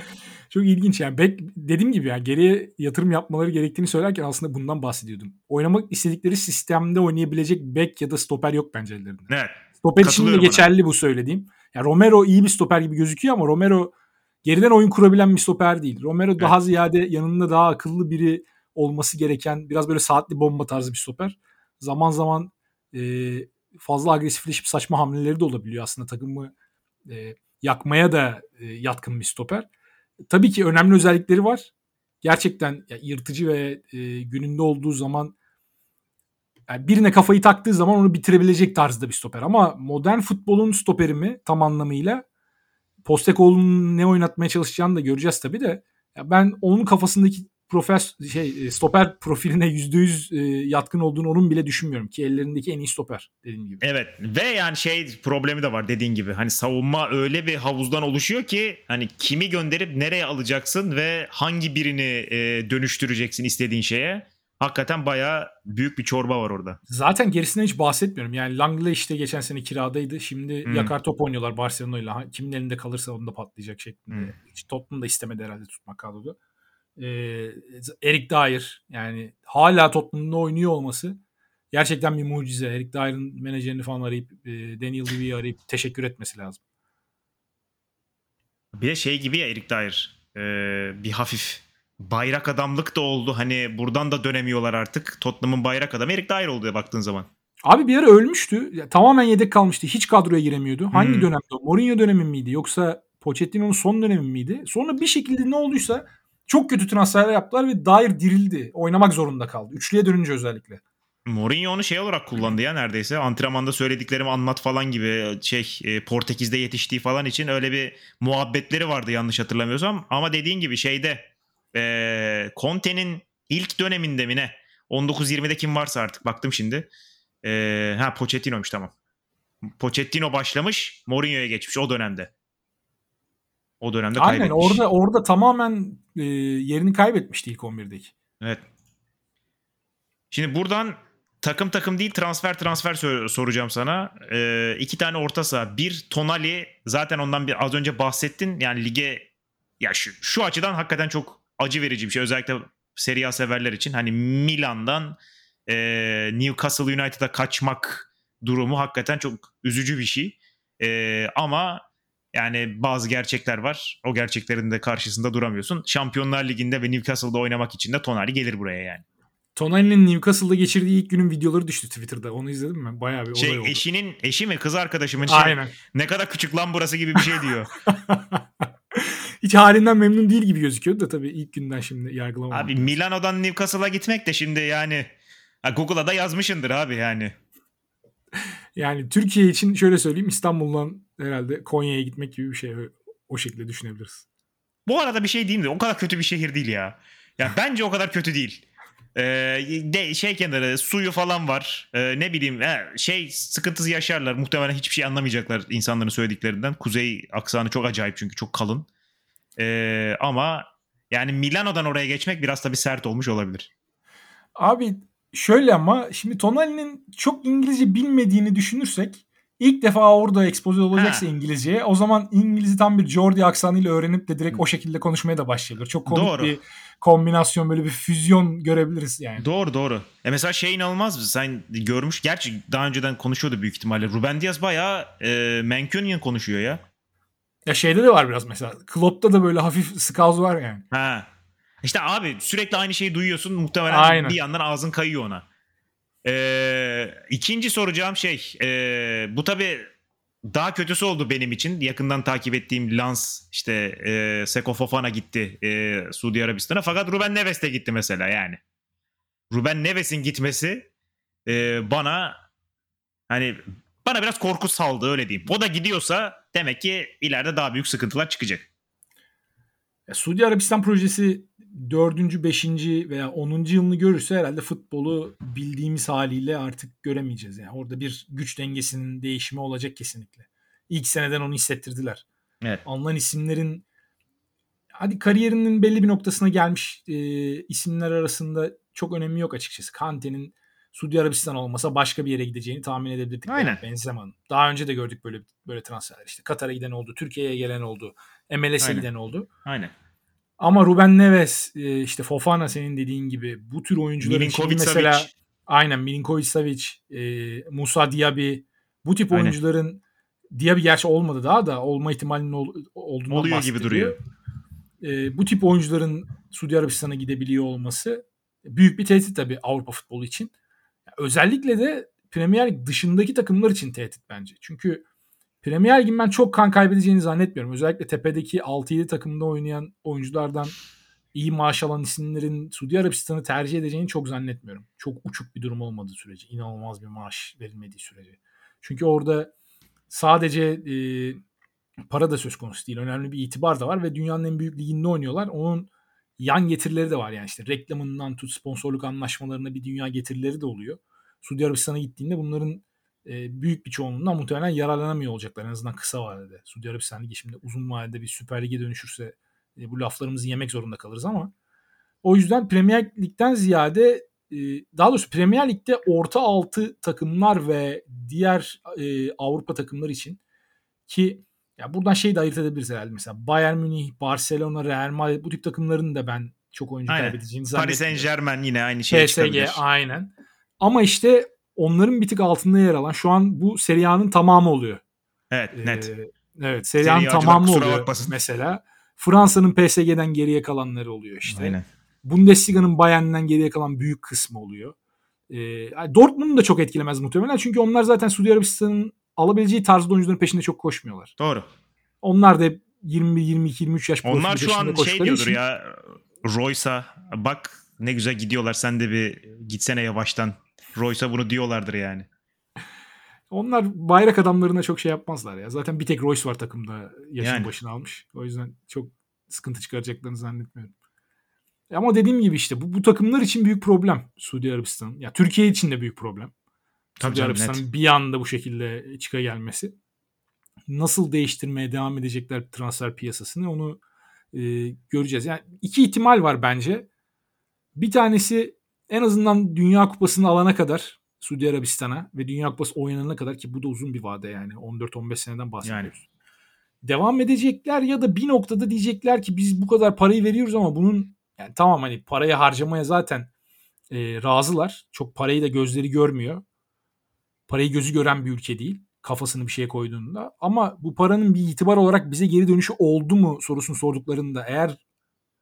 Çok ilginç yani. Bek, dediğim gibi yani geriye yatırım yapmaları gerektiğini söylerken aslında bundan bahsediyordum. Oynamak istedikleri sistemde oynayabilecek bek ya da stoper yok bence ellerinde. Evet. Stoper için de geçerli bu söylediğim. Ya Romero iyi bir stoper gibi gözüküyor ama Romero geriden oyun kurabilen bir stoper değil. Romero daha ziyade yanında daha akıllı biri olması gereken biraz böyle saatli bomba tarzı bir stoper. Zaman zaman e, fazla agresifleşip saçma hamleleri de olabiliyor aslında takımı e, yakmaya da e, yatkın bir stoper. Tabii ki önemli özellikleri var. Gerçekten ya, yırtıcı ve e, gününde olduğu zaman yani birine kafayı taktığı zaman onu bitirebilecek tarzda bir stoper. Ama modern futbolun stoperi mi tam anlamıyla Postecoglou'nun ne oynatmaya çalışacağını da göreceğiz tabii de. Ya ben onun kafasındaki profes şey e, stoper profiline %100 e, yatkın olduğunu onun bile düşünmüyorum ki ellerindeki en iyi stoper dediğim gibi. Evet ve yani şey problemi de var dediğin gibi. Hani savunma öyle bir havuzdan oluşuyor ki hani kimi gönderip nereye alacaksın ve hangi birini e, dönüştüreceksin istediğin şeye. Hakikaten bayağı büyük bir çorba var orada. Zaten gerisinden hiç bahsetmiyorum. Yani Langley işte geçen sene kiradaydı. Şimdi Hmm. yakar top oynuyorlar Barcelona'yla. Kimin elinde kalırsa onda patlayacak şeklinde. Hmm. Hiç Tottenham da istemedi herhalde tutmak kadroda. Ee, Eric Dyer yani hala Tottenham'da oynuyor olması gerçekten bir mucize. Eric Dyer'ın menajerini falan arayıp e, Daniel Levy'yi arayıp teşekkür etmesi lazım. Bir de şey gibi ya Erik Dyer. e, bir hafif bayrak adamlık da oldu. Hani buradan da dönemiyorlar artık. Tottenham'ın bayrak adamı Erik Dyer oldu ya baktığın zaman. Abi bir ara ölmüştü. Ya, tamamen yedek kalmıştı. Hiç kadroya giremiyordu. Hangi Hmm. dönemde? o? Mourinho dönemi miydi? Yoksa Pochettino'nun son dönemi miydi? Sonra bir şekilde ne olduysa çok kötü transferler yaptılar ve Dyer dirildi. Oynamak zorunda kaldı. Üçlüye dönünce özellikle. Mourinho onu şey olarak kullandı ya neredeyse. Antrenmanda söylediklerimi anlat falan gibi şey e, Portekiz'de yetiştiği falan için öyle bir muhabbetleri vardı yanlış hatırlamıyorsam. Ama dediğin gibi şeyde Ee, Conte'nin ilk döneminde mi ne? 19-20'de kim varsa artık baktım şimdi. Ee, ha Pochettino'muş tamam. Pochettino başlamış, Mourinho'ya geçmiş o dönemde. O dönemde Aynen kaybetmiş. orada orada tamamen e, yerini kaybetmişti ilk 11'deki. Evet. Şimdi buradan takım takım değil transfer transfer sor- soracağım sana. Ee, iki tane orta saha. Bir Tonali zaten ondan bir az önce bahsettin. Yani lige ya şu, şu açıdan hakikaten çok acı verici bir şey. Özellikle Serie A severler için. Hani Milan'dan e, Newcastle United'a kaçmak durumu hakikaten çok üzücü bir şey. E, ama yani bazı gerçekler var. O gerçeklerin de karşısında duramıyorsun. Şampiyonlar Ligi'nde ve Newcastle'da oynamak için de Tonali gelir buraya yani. Tonali'nin Newcastle'da geçirdiği ilk günün videoları düştü Twitter'da. Onu izledin mi? Bayağı bir olay Şey oldu. eşinin eşi mi kız arkadaşımın şey, Aynen. ne kadar küçük lan burası gibi bir şey diyor. Hiç halinden memnun değil gibi gözüküyordu da tabii ilk günden şimdi yargılamamak. abi Milano'dan Newcastle'a gitmek de şimdi yani ha, Google'a da yazmışındır abi yani. Yani Türkiye için şöyle söyleyeyim İstanbul'dan herhalde Konya'ya gitmek gibi bir şey o şekilde düşünebiliriz. Bu arada bir şey diyeyim de o kadar kötü bir şehir değil ya. Ya bence o kadar kötü değil. Ee, de, şey kenarı suyu falan var. Ee, ne bileyim he, şey sıkıntısı yaşarlar. Muhtemelen hiçbir şey anlamayacaklar insanların söylediklerinden. Kuzey aksanı çok acayip çünkü çok kalın. Ee, ama yani Milano'dan oraya geçmek biraz tabii sert olmuş olabilir. Abi şöyle ama şimdi Tonali'nin çok İngilizce bilmediğini düşünürsek ilk defa orada ekspoze olacaksa Ha. İngilizceye o zaman İngiliz'i tam bir Geordie aksanıyla öğrenip de direkt o şekilde konuşmaya da başlayabilir. Çok komik Doğru. bir kombinasyon böyle bir füzyon görebiliriz yani. Doğru doğru. E mesela şey inanılmaz mı? Sen görmüş. Gerçi daha önceden konuşuyordu büyük ihtimalle. Ruben Diaz bayağı e, Mancunian konuşuyor ya. Ya şeyde de var biraz mesela. Klopp'ta da böyle hafif skaz var yani. Ha. İşte abi sürekli aynı şeyi duyuyorsun. Muhtemelen Aynen. bir yandan ağzın kayıyor ona. Ee, ikinci soracağım şey. e, bu tabii daha kötüsü oldu benim için. Yakından takip ettiğim Lans işte e, Seko Fofana gitti e, Suudi Arabistan'a. Fakat Ruben Neves de gitti mesela yani. Ruben Neves'in gitmesi e, bana hani bana biraz korku saldı öyle diyeyim. O da gidiyorsa demek ki ileride daha büyük sıkıntılar çıkacak. Ya Suudi Arabistan projesi 4. 5. veya 10. yılını görürse herhalde futbolu bildiğimiz haliyle artık göremeyeceğiz. Yani orada bir güç dengesinin değişimi olacak kesinlikle. İlk seneden onu hissettirdiler. Evet. Alınan isimlerin hadi kariyerinin belli bir noktasına gelmiş e, isimler arasında çok önemi yok açıkçası. Kante'nin Suudi Arabistan olmasa başka bir yere gideceğini tahmin edebilirdik. Aynen. Benzema'nın. Daha önce de gördük böyle böyle transferler. İşte Katar'a giden oldu, Türkiye'ye gelen oldu, MLS'e giden oldu. Aynen. Ama Ruben Neves, e, işte Fofana senin dediğin gibi bu tür oyuncuların Milinkovic mesela Savic. aynen Milinkovic Savic, e, Musa Diaby bu tip Aynen. oyuncuların Diaby gerçi olmadı daha da olma ihtimalinin ol, olduğundan Oluyor gibi bahsediliyor. duruyor. E, bu tip oyuncuların Suudi Arabistan'a gidebiliyor olması büyük bir tehdit tabii Avrupa futbolu için. Özellikle de Premier Lig dışındaki takımlar için tehdit bence. Çünkü Premier Lig'in ben çok kan kaybedeceğini zannetmiyorum. Özellikle tepedeki 6-7 takımda oynayan oyunculardan iyi maaş alan isimlerin Suudi Arabistan'ı tercih edeceğini çok zannetmiyorum. Çok uçuk bir durum olmadığı sürece. inanılmaz bir maaş verilmediği sürece. Çünkü orada sadece e, para da söz konusu değil. Önemli bir itibar da var ve dünyanın en büyük liginde oynuyorlar. Onun yan getirileri de var yani işte reklamından tut sponsorluk anlaşmalarına bir dünya getirileri de oluyor. Suudi Arabistan'a gittiğinde bunların e, büyük bir çoğunluğundan muhtemelen yararlanamıyor olacaklar en azından kısa vadede. Suudi Arabistan Ligi şimdi uzun vadede bir Süper Lig'e dönüşürse e, bu laflarımızı yemek zorunda kalırız ama o yüzden Premier Lig'den ziyade e, daha doğrusu Premier Lig'de orta altı takımlar ve diğer e, Avrupa takımları için ki ya buradan şey de ayırt edebiliriz herhalde mesela Bayern Münih, Barcelona, Real Madrid bu tip takımların da ben çok oyuncu Aynen. kaybedeceğini Paris zannetmiyorum. Saint Germain yine aynı şeye PSG çıkabilir. aynen. Ama işte onların bir tık altında yer alan şu an bu Serie tamamı oluyor. Evet net. Ee, evet Serie tamamı oluyor bakmasın. mesela. Fransa'nın PSG'den geriye kalanları oluyor işte. Aynen. Bundesliga'nın Bayern'den geriye kalan büyük kısmı oluyor. Ee, Dortmund'u da çok etkilemez muhtemelen. Çünkü onlar zaten Suudi Arabistan'ın alabileceği tarzda oyuncuların peşinde çok koşmuyorlar. Doğru. Onlar da hep 21, 22, 23 yaş Onlar şu an şey diyordur için- ya Royce'a bak ne güzel gidiyorlar sen de bir gitsene yavaştan. Royce'a bunu diyorlardır yani. Onlar bayrak adamlarına çok şey yapmazlar ya. Zaten bir tek Royce var takımda yaşın Yani. başını almış. O yüzden çok sıkıntı çıkaracaklarını zannetmiyorum. Ama dediğim gibi işte bu, bu takımlar için büyük problem Suudi Arabistan. Ya Türkiye için de büyük problem. Tabii Suudi Arabistan'ın bir anda bu şekilde çıka gelmesi. Nasıl değiştirmeye devam edecekler transfer piyasasını onu e, göreceğiz. Yani iki ihtimal var bence. Bir tanesi en azından Dünya Kupası'nı alana kadar Suudi Arabistan'a ve Dünya Kupası oynanana kadar ki bu da uzun bir vade yani 14-15 seneden bahsediyoruz. Devam edecekler ya da bir noktada diyecekler ki biz bu kadar parayı veriyoruz ama bunun yani tamam hani parayı harcamaya zaten e, razılar. Çok parayı da gözleri görmüyor. Parayı gözü gören bir ülke değil. Kafasını bir şeye koyduğunda. Ama bu paranın bir itibar olarak bize geri dönüşü oldu mu sorusunu sorduklarında eğer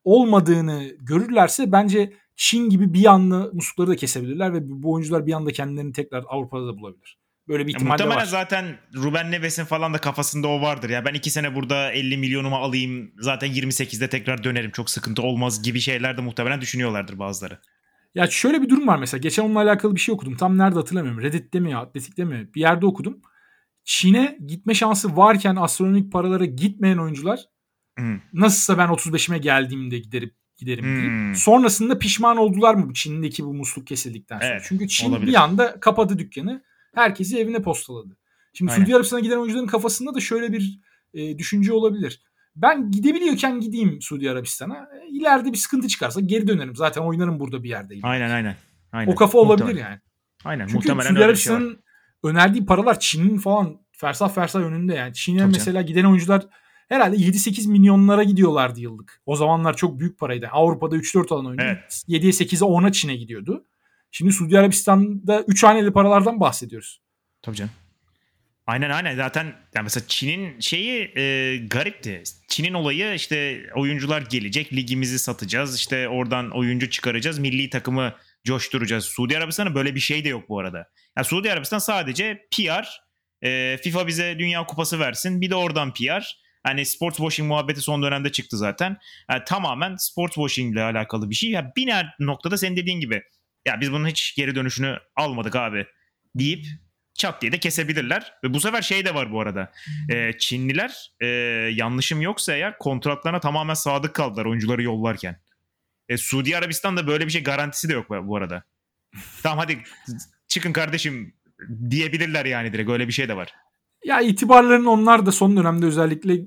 olmadığını görürlerse bence Çin gibi bir anda muslukları da kesebilirler ve bu oyuncular bir anda kendilerini tekrar Avrupa'da da bulabilir. Böyle bir Ya ihtimal muhtemelen var. zaten Ruben Neves'in falan da kafasında o vardır. Ya ben iki sene burada 50 milyonumu alayım zaten 28'de tekrar dönerim çok sıkıntı olmaz gibi şeyler de muhtemelen düşünüyorlardır bazıları. Ya şöyle bir durum var mesela. Geçen onunla alakalı bir şey okudum. Tam nerede hatırlamıyorum. Reddit'te mi, Atletik'te mi? Bir yerde okudum. Çin'e gitme şansı varken astronomik paralara gitmeyen oyuncular Hı. nasılsa ben 35'ime geldiğimde giderim giderim Hmm. deyip sonrasında pişman oldular mı Çin'deki bu musluk kesildikten sonra? Evet, Çünkü Çin olabilir. bir anda kapadı dükkanı. Herkesi evine postaladı. Şimdi Aynen. Suudi Arabistan'a giden oyuncuların kafasında da şöyle bir e, düşünce olabilir. Ben gidebiliyorken gideyim Suudi Arabistan'a. E, İleride bir sıkıntı çıkarsa geri dönerim. Zaten oynarım burada bir yerdeyim. Aynen aynen. aynen. O kafa olabilir Muhtemelen. yani. Aynen Çünkü muhtemelen Suudi şey var. Arabistan'ın önerdiği paralar Çin'in falan fersah fersah önünde yani. Çin'e mesela giden oyuncular herhalde 7-8 milyonlara gidiyorlardı yıllık. O zamanlar çok büyük paraydı. Avrupa'da 3-4 alan oyuncu Evet. 7'ye 8'e 10'a Çin'e gidiyordu. Şimdi Suudi Arabistan'da 3 haneli paralardan bahsediyoruz. Tabii canım. Aynen aynen zaten yani mesela Çin'in şeyi e, garipti. Çin'in olayı işte oyuncular gelecek ligimizi satacağız işte oradan oyuncu çıkaracağız milli takımı coşturacağız. Suudi Arabistan'ın böyle bir şey de yok bu arada. Yani Suudi Arabistan sadece PR e, FIFA bize Dünya Kupası versin bir de oradan PR. Hani sports washing muhabbeti son dönemde çıktı zaten. Yani tamamen sports washing ile alakalı bir şey. Ya bir ner- noktada senin dediğin gibi ya biz bunun hiç geri dönüşünü almadık abi deyip çat diye de kesebilirler. Ve bu sefer şey de var bu arada. Ee, Çinliler e, yanlışım yoksa eğer kontratlarına tamamen sadık kaldılar oyuncuları yollarken. E, Suudi Arabistan'da böyle bir şey garantisi de yok bu bu arada. tamam hadi çıkın kardeşim diyebilirler yani direkt öyle bir şey de var. Ya itibarlarını onlar da son dönemde özellikle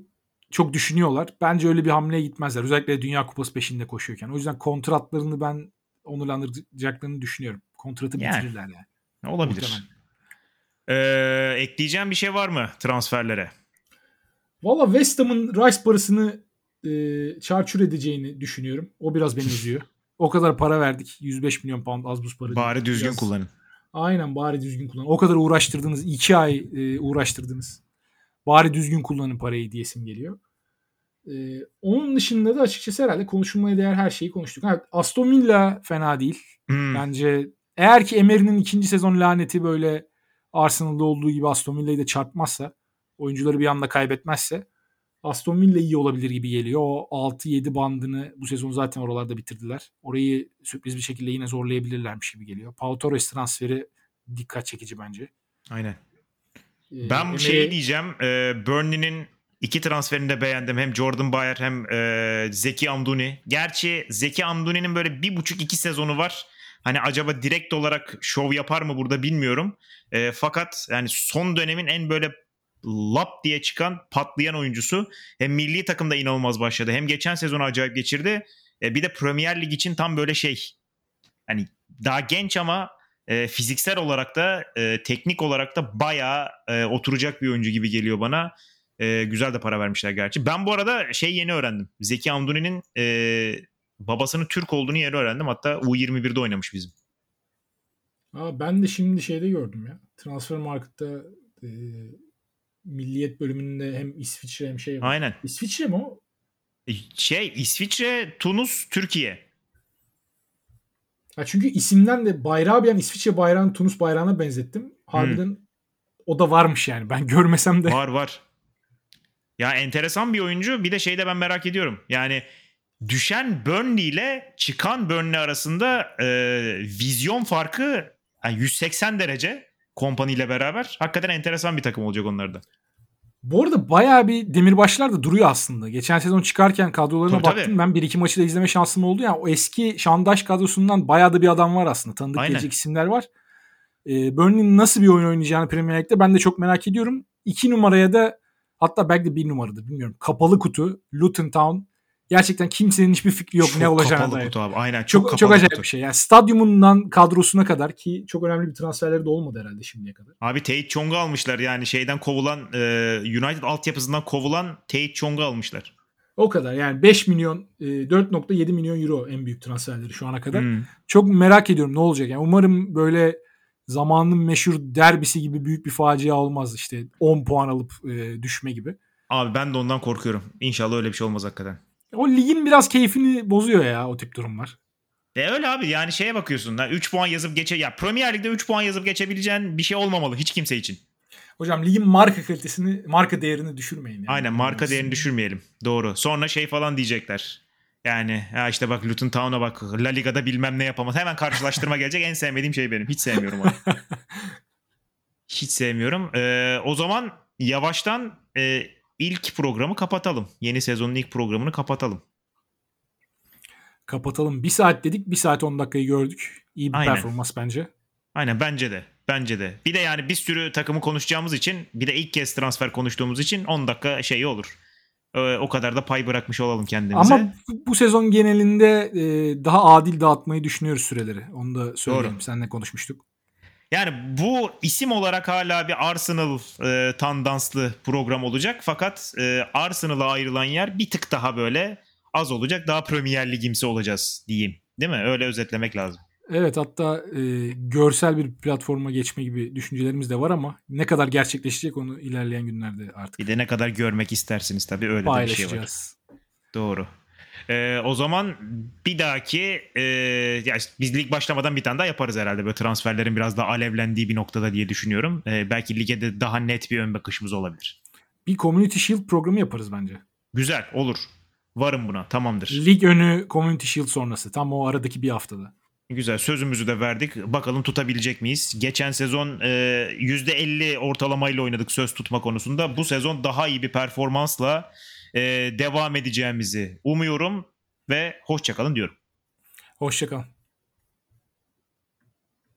çok düşünüyorlar. Bence öyle bir hamleye gitmezler. Özellikle Dünya Kupası peşinde koşuyorken. O yüzden kontratlarını ben onurlandıracaklarını düşünüyorum. Kontratı Yani. bitirirler yani. Olabilir. Muhtemelen. Ee, ekleyeceğim bir şey var mı transferlere? Valla West Ham'ın Rice parasını e, çarçur edeceğini düşünüyorum. O biraz beni üzüyor. O kadar para verdik. 105 milyon pound az buz para. değil. Bari düzgün Biraz- kullanın. Aynen bari düzgün kullanın. O kadar uğraştırdınız. 2 ay e, uğraştırdınız. Bari düzgün kullanın parayı diyesim geliyor. E, onun dışında da açıkçası herhalde konuşulmaya değer her şeyi konuştuk. Ha, Aston Villa fena değil. Hmm. Bence eğer ki Emery'nin ikinci sezon laneti böyle Arsenal'da olduğu gibi Aston Villa'yı da çarpmazsa, oyuncuları bir anda kaybetmezse Aston Villa iyi olabilir gibi geliyor. O 6-7 bandını bu sezon zaten oralarda bitirdiler. Orayı sürpriz bir şekilde yine zorlayabilirlermiş gibi geliyor. Pau Torres transferi dikkat çekici bence. Aynen. Ee, Ben Emery- şey diyeceğim. E, Burnley'nin iki transferini de beğendim. Hem Jordan Bayer hem e, Zeki Amduni. Gerçi Zeki Amduni'nin böyle bir buçuk iki sezonu var. Hani acaba direkt olarak şov yapar mı burada bilmiyorum. E, fakat yani son dönemin en böyle lap diye çıkan patlayan oyuncusu. Hem milli takımda inanılmaz başladı. Hem geçen sezonu acayip geçirdi. E, bir de Premier Lig için tam böyle şey. Hani daha genç ama e, fiziksel olarak da e, teknik olarak da bayağı e, oturacak bir oyuncu gibi geliyor bana. E, güzel de para vermişler gerçi. Ben bu arada şey yeni öğrendim. Zeki Amduni'nin e, babasının Türk olduğunu yeni öğrendim. Hatta U21'de oynamış bizim. Aa, ben de şimdi şeyde gördüm ya. Transfer Market'ta e, Milliyet bölümünde hem İsviçre hem şey var. Aynen. İsviçre mi o? E, Şey İsviçre, Tunus, Türkiye. Ha çünkü isimden de bayrağı bir an İsviçre bayrağını Tunus bayrağına benzettim. Harbiden o da varmış yani. Ben görmesem de. Var var. Ya enteresan bir oyuncu. Bir de şey de ben merak ediyorum. Yani düşen Burnley ile çıkan Burnley arasında e, vizyon farkı yani 180 derece kompany ile beraber. Hakikaten enteresan bir takım olacak onlar da. Bu arada bayağı bir demirbaşlar da duruyor aslında. Geçen sezon çıkarken kadrolarına Tabii, baktım tabii. ben bir iki maçı da izleme şansım oldu. Yani o eski Şandaş kadrosundan bayağı da bir adam var aslında. Tanıdık Aynen. gelecek isimler var. Ee, Burnley'nin nasıl bir oyun oynayacağını Premier Lig'de ben de çok merak ediyorum. İki numaraya da hatta belki de bir numaradır bilmiyorum. Kapalı kutu Luton Town. Gerçekten kimsenin hiçbir fikri yok çok ne olacağına kapalı dair. kutu abi. Aynen çok, Çok, kapalı çok acayip kutu. bir şey. Yani stadyumundan kadrosuna kadar ki çok önemli bir transferleri de olmadı herhalde şimdiye kadar. Abi Tate Chong'u almışlar yani şeyden kovulan e, United altyapısından kovulan Tate Chong'u almışlar. O kadar yani 5 milyon e, 4.7 milyon euro en büyük transferleri şu ana kadar. Hmm. Çok merak ediyorum ne olacak. Yani umarım böyle zamanın meşhur derbisi gibi büyük bir facia olmaz işte 10 puan alıp e, düşme gibi. Abi ben de ondan korkuyorum. İnşallah öyle bir şey olmaz hakikaten. O ligin biraz keyfini bozuyor ya o tip durumlar. E öyle abi yani şeye bakıyorsun. 3 puan yazıp geçe ya Premier Lig'de 3 puan yazıp geçebileceğin bir şey olmamalı hiç kimse için. Hocam ligin marka kalitesini, marka değerini düşürmeyin. Yani. Aynen marka değerini düşürmeyelim. Doğru. Sonra şey falan diyecekler. Yani ya işte bak Luton Town'a bak La Liga'da bilmem ne yapamaz. Hemen karşılaştırma gelecek. En sevmediğim şey benim. Hiç sevmiyorum onu. Hiç sevmiyorum. Ee, o zaman yavaştan e, ilk programı kapatalım. Yeni sezonun ilk programını kapatalım. Kapatalım. Bir saat dedik. Bir saat 10 dakikayı gördük. İyi bir Aynen. performans bence. Aynen bence de. Bence de. Bir de yani bir sürü takımı konuşacağımız için bir de ilk kez transfer konuştuğumuz için 10 dakika şeyi olur. Ee, o kadar da pay bırakmış olalım kendimize. Ama bu- bu sezon genelinde e, daha adil dağıtmayı düşünüyoruz süreleri. Onu da söyleyelim. Doğru. Seninle konuşmuştuk. Yani bu isim olarak hala bir Arsenal e, tandanslı program olacak. Fakat e, Arsenal'a ayrılan yer bir tık daha böyle az olacak. Daha Premier Ligimsi olacağız diyeyim. Değil mi? Öyle özetlemek lazım. Evet hatta e, görsel bir platforma geçme gibi düşüncelerimiz de var ama ne kadar gerçekleşecek onu ilerleyen günlerde artık Bir de ne kadar görmek istersiniz tabii öyle bir şey var. paylaşacağız. Doğru. Ee, o zaman bir dahaki e, ya biz lig başlamadan bir tane daha yaparız herhalde. Böyle transferlerin biraz daha alevlendiği bir noktada diye düşünüyorum. Ee, belki lige de daha net bir ön bakışımız olabilir. Bir Community Shield programı yaparız bence. Güzel olur. Varım buna tamamdır. Lig önü Community Shield sonrası. Tam o aradaki bir haftada. Güzel sözümüzü de verdik. Bakalım tutabilecek miyiz? Geçen sezon e, %50 ortalamayla oynadık söz tutma konusunda. Bu sezon daha iyi bir performansla e, devam edeceğimizi umuyorum ve hoşçakalın diyorum. Hoşçakalın.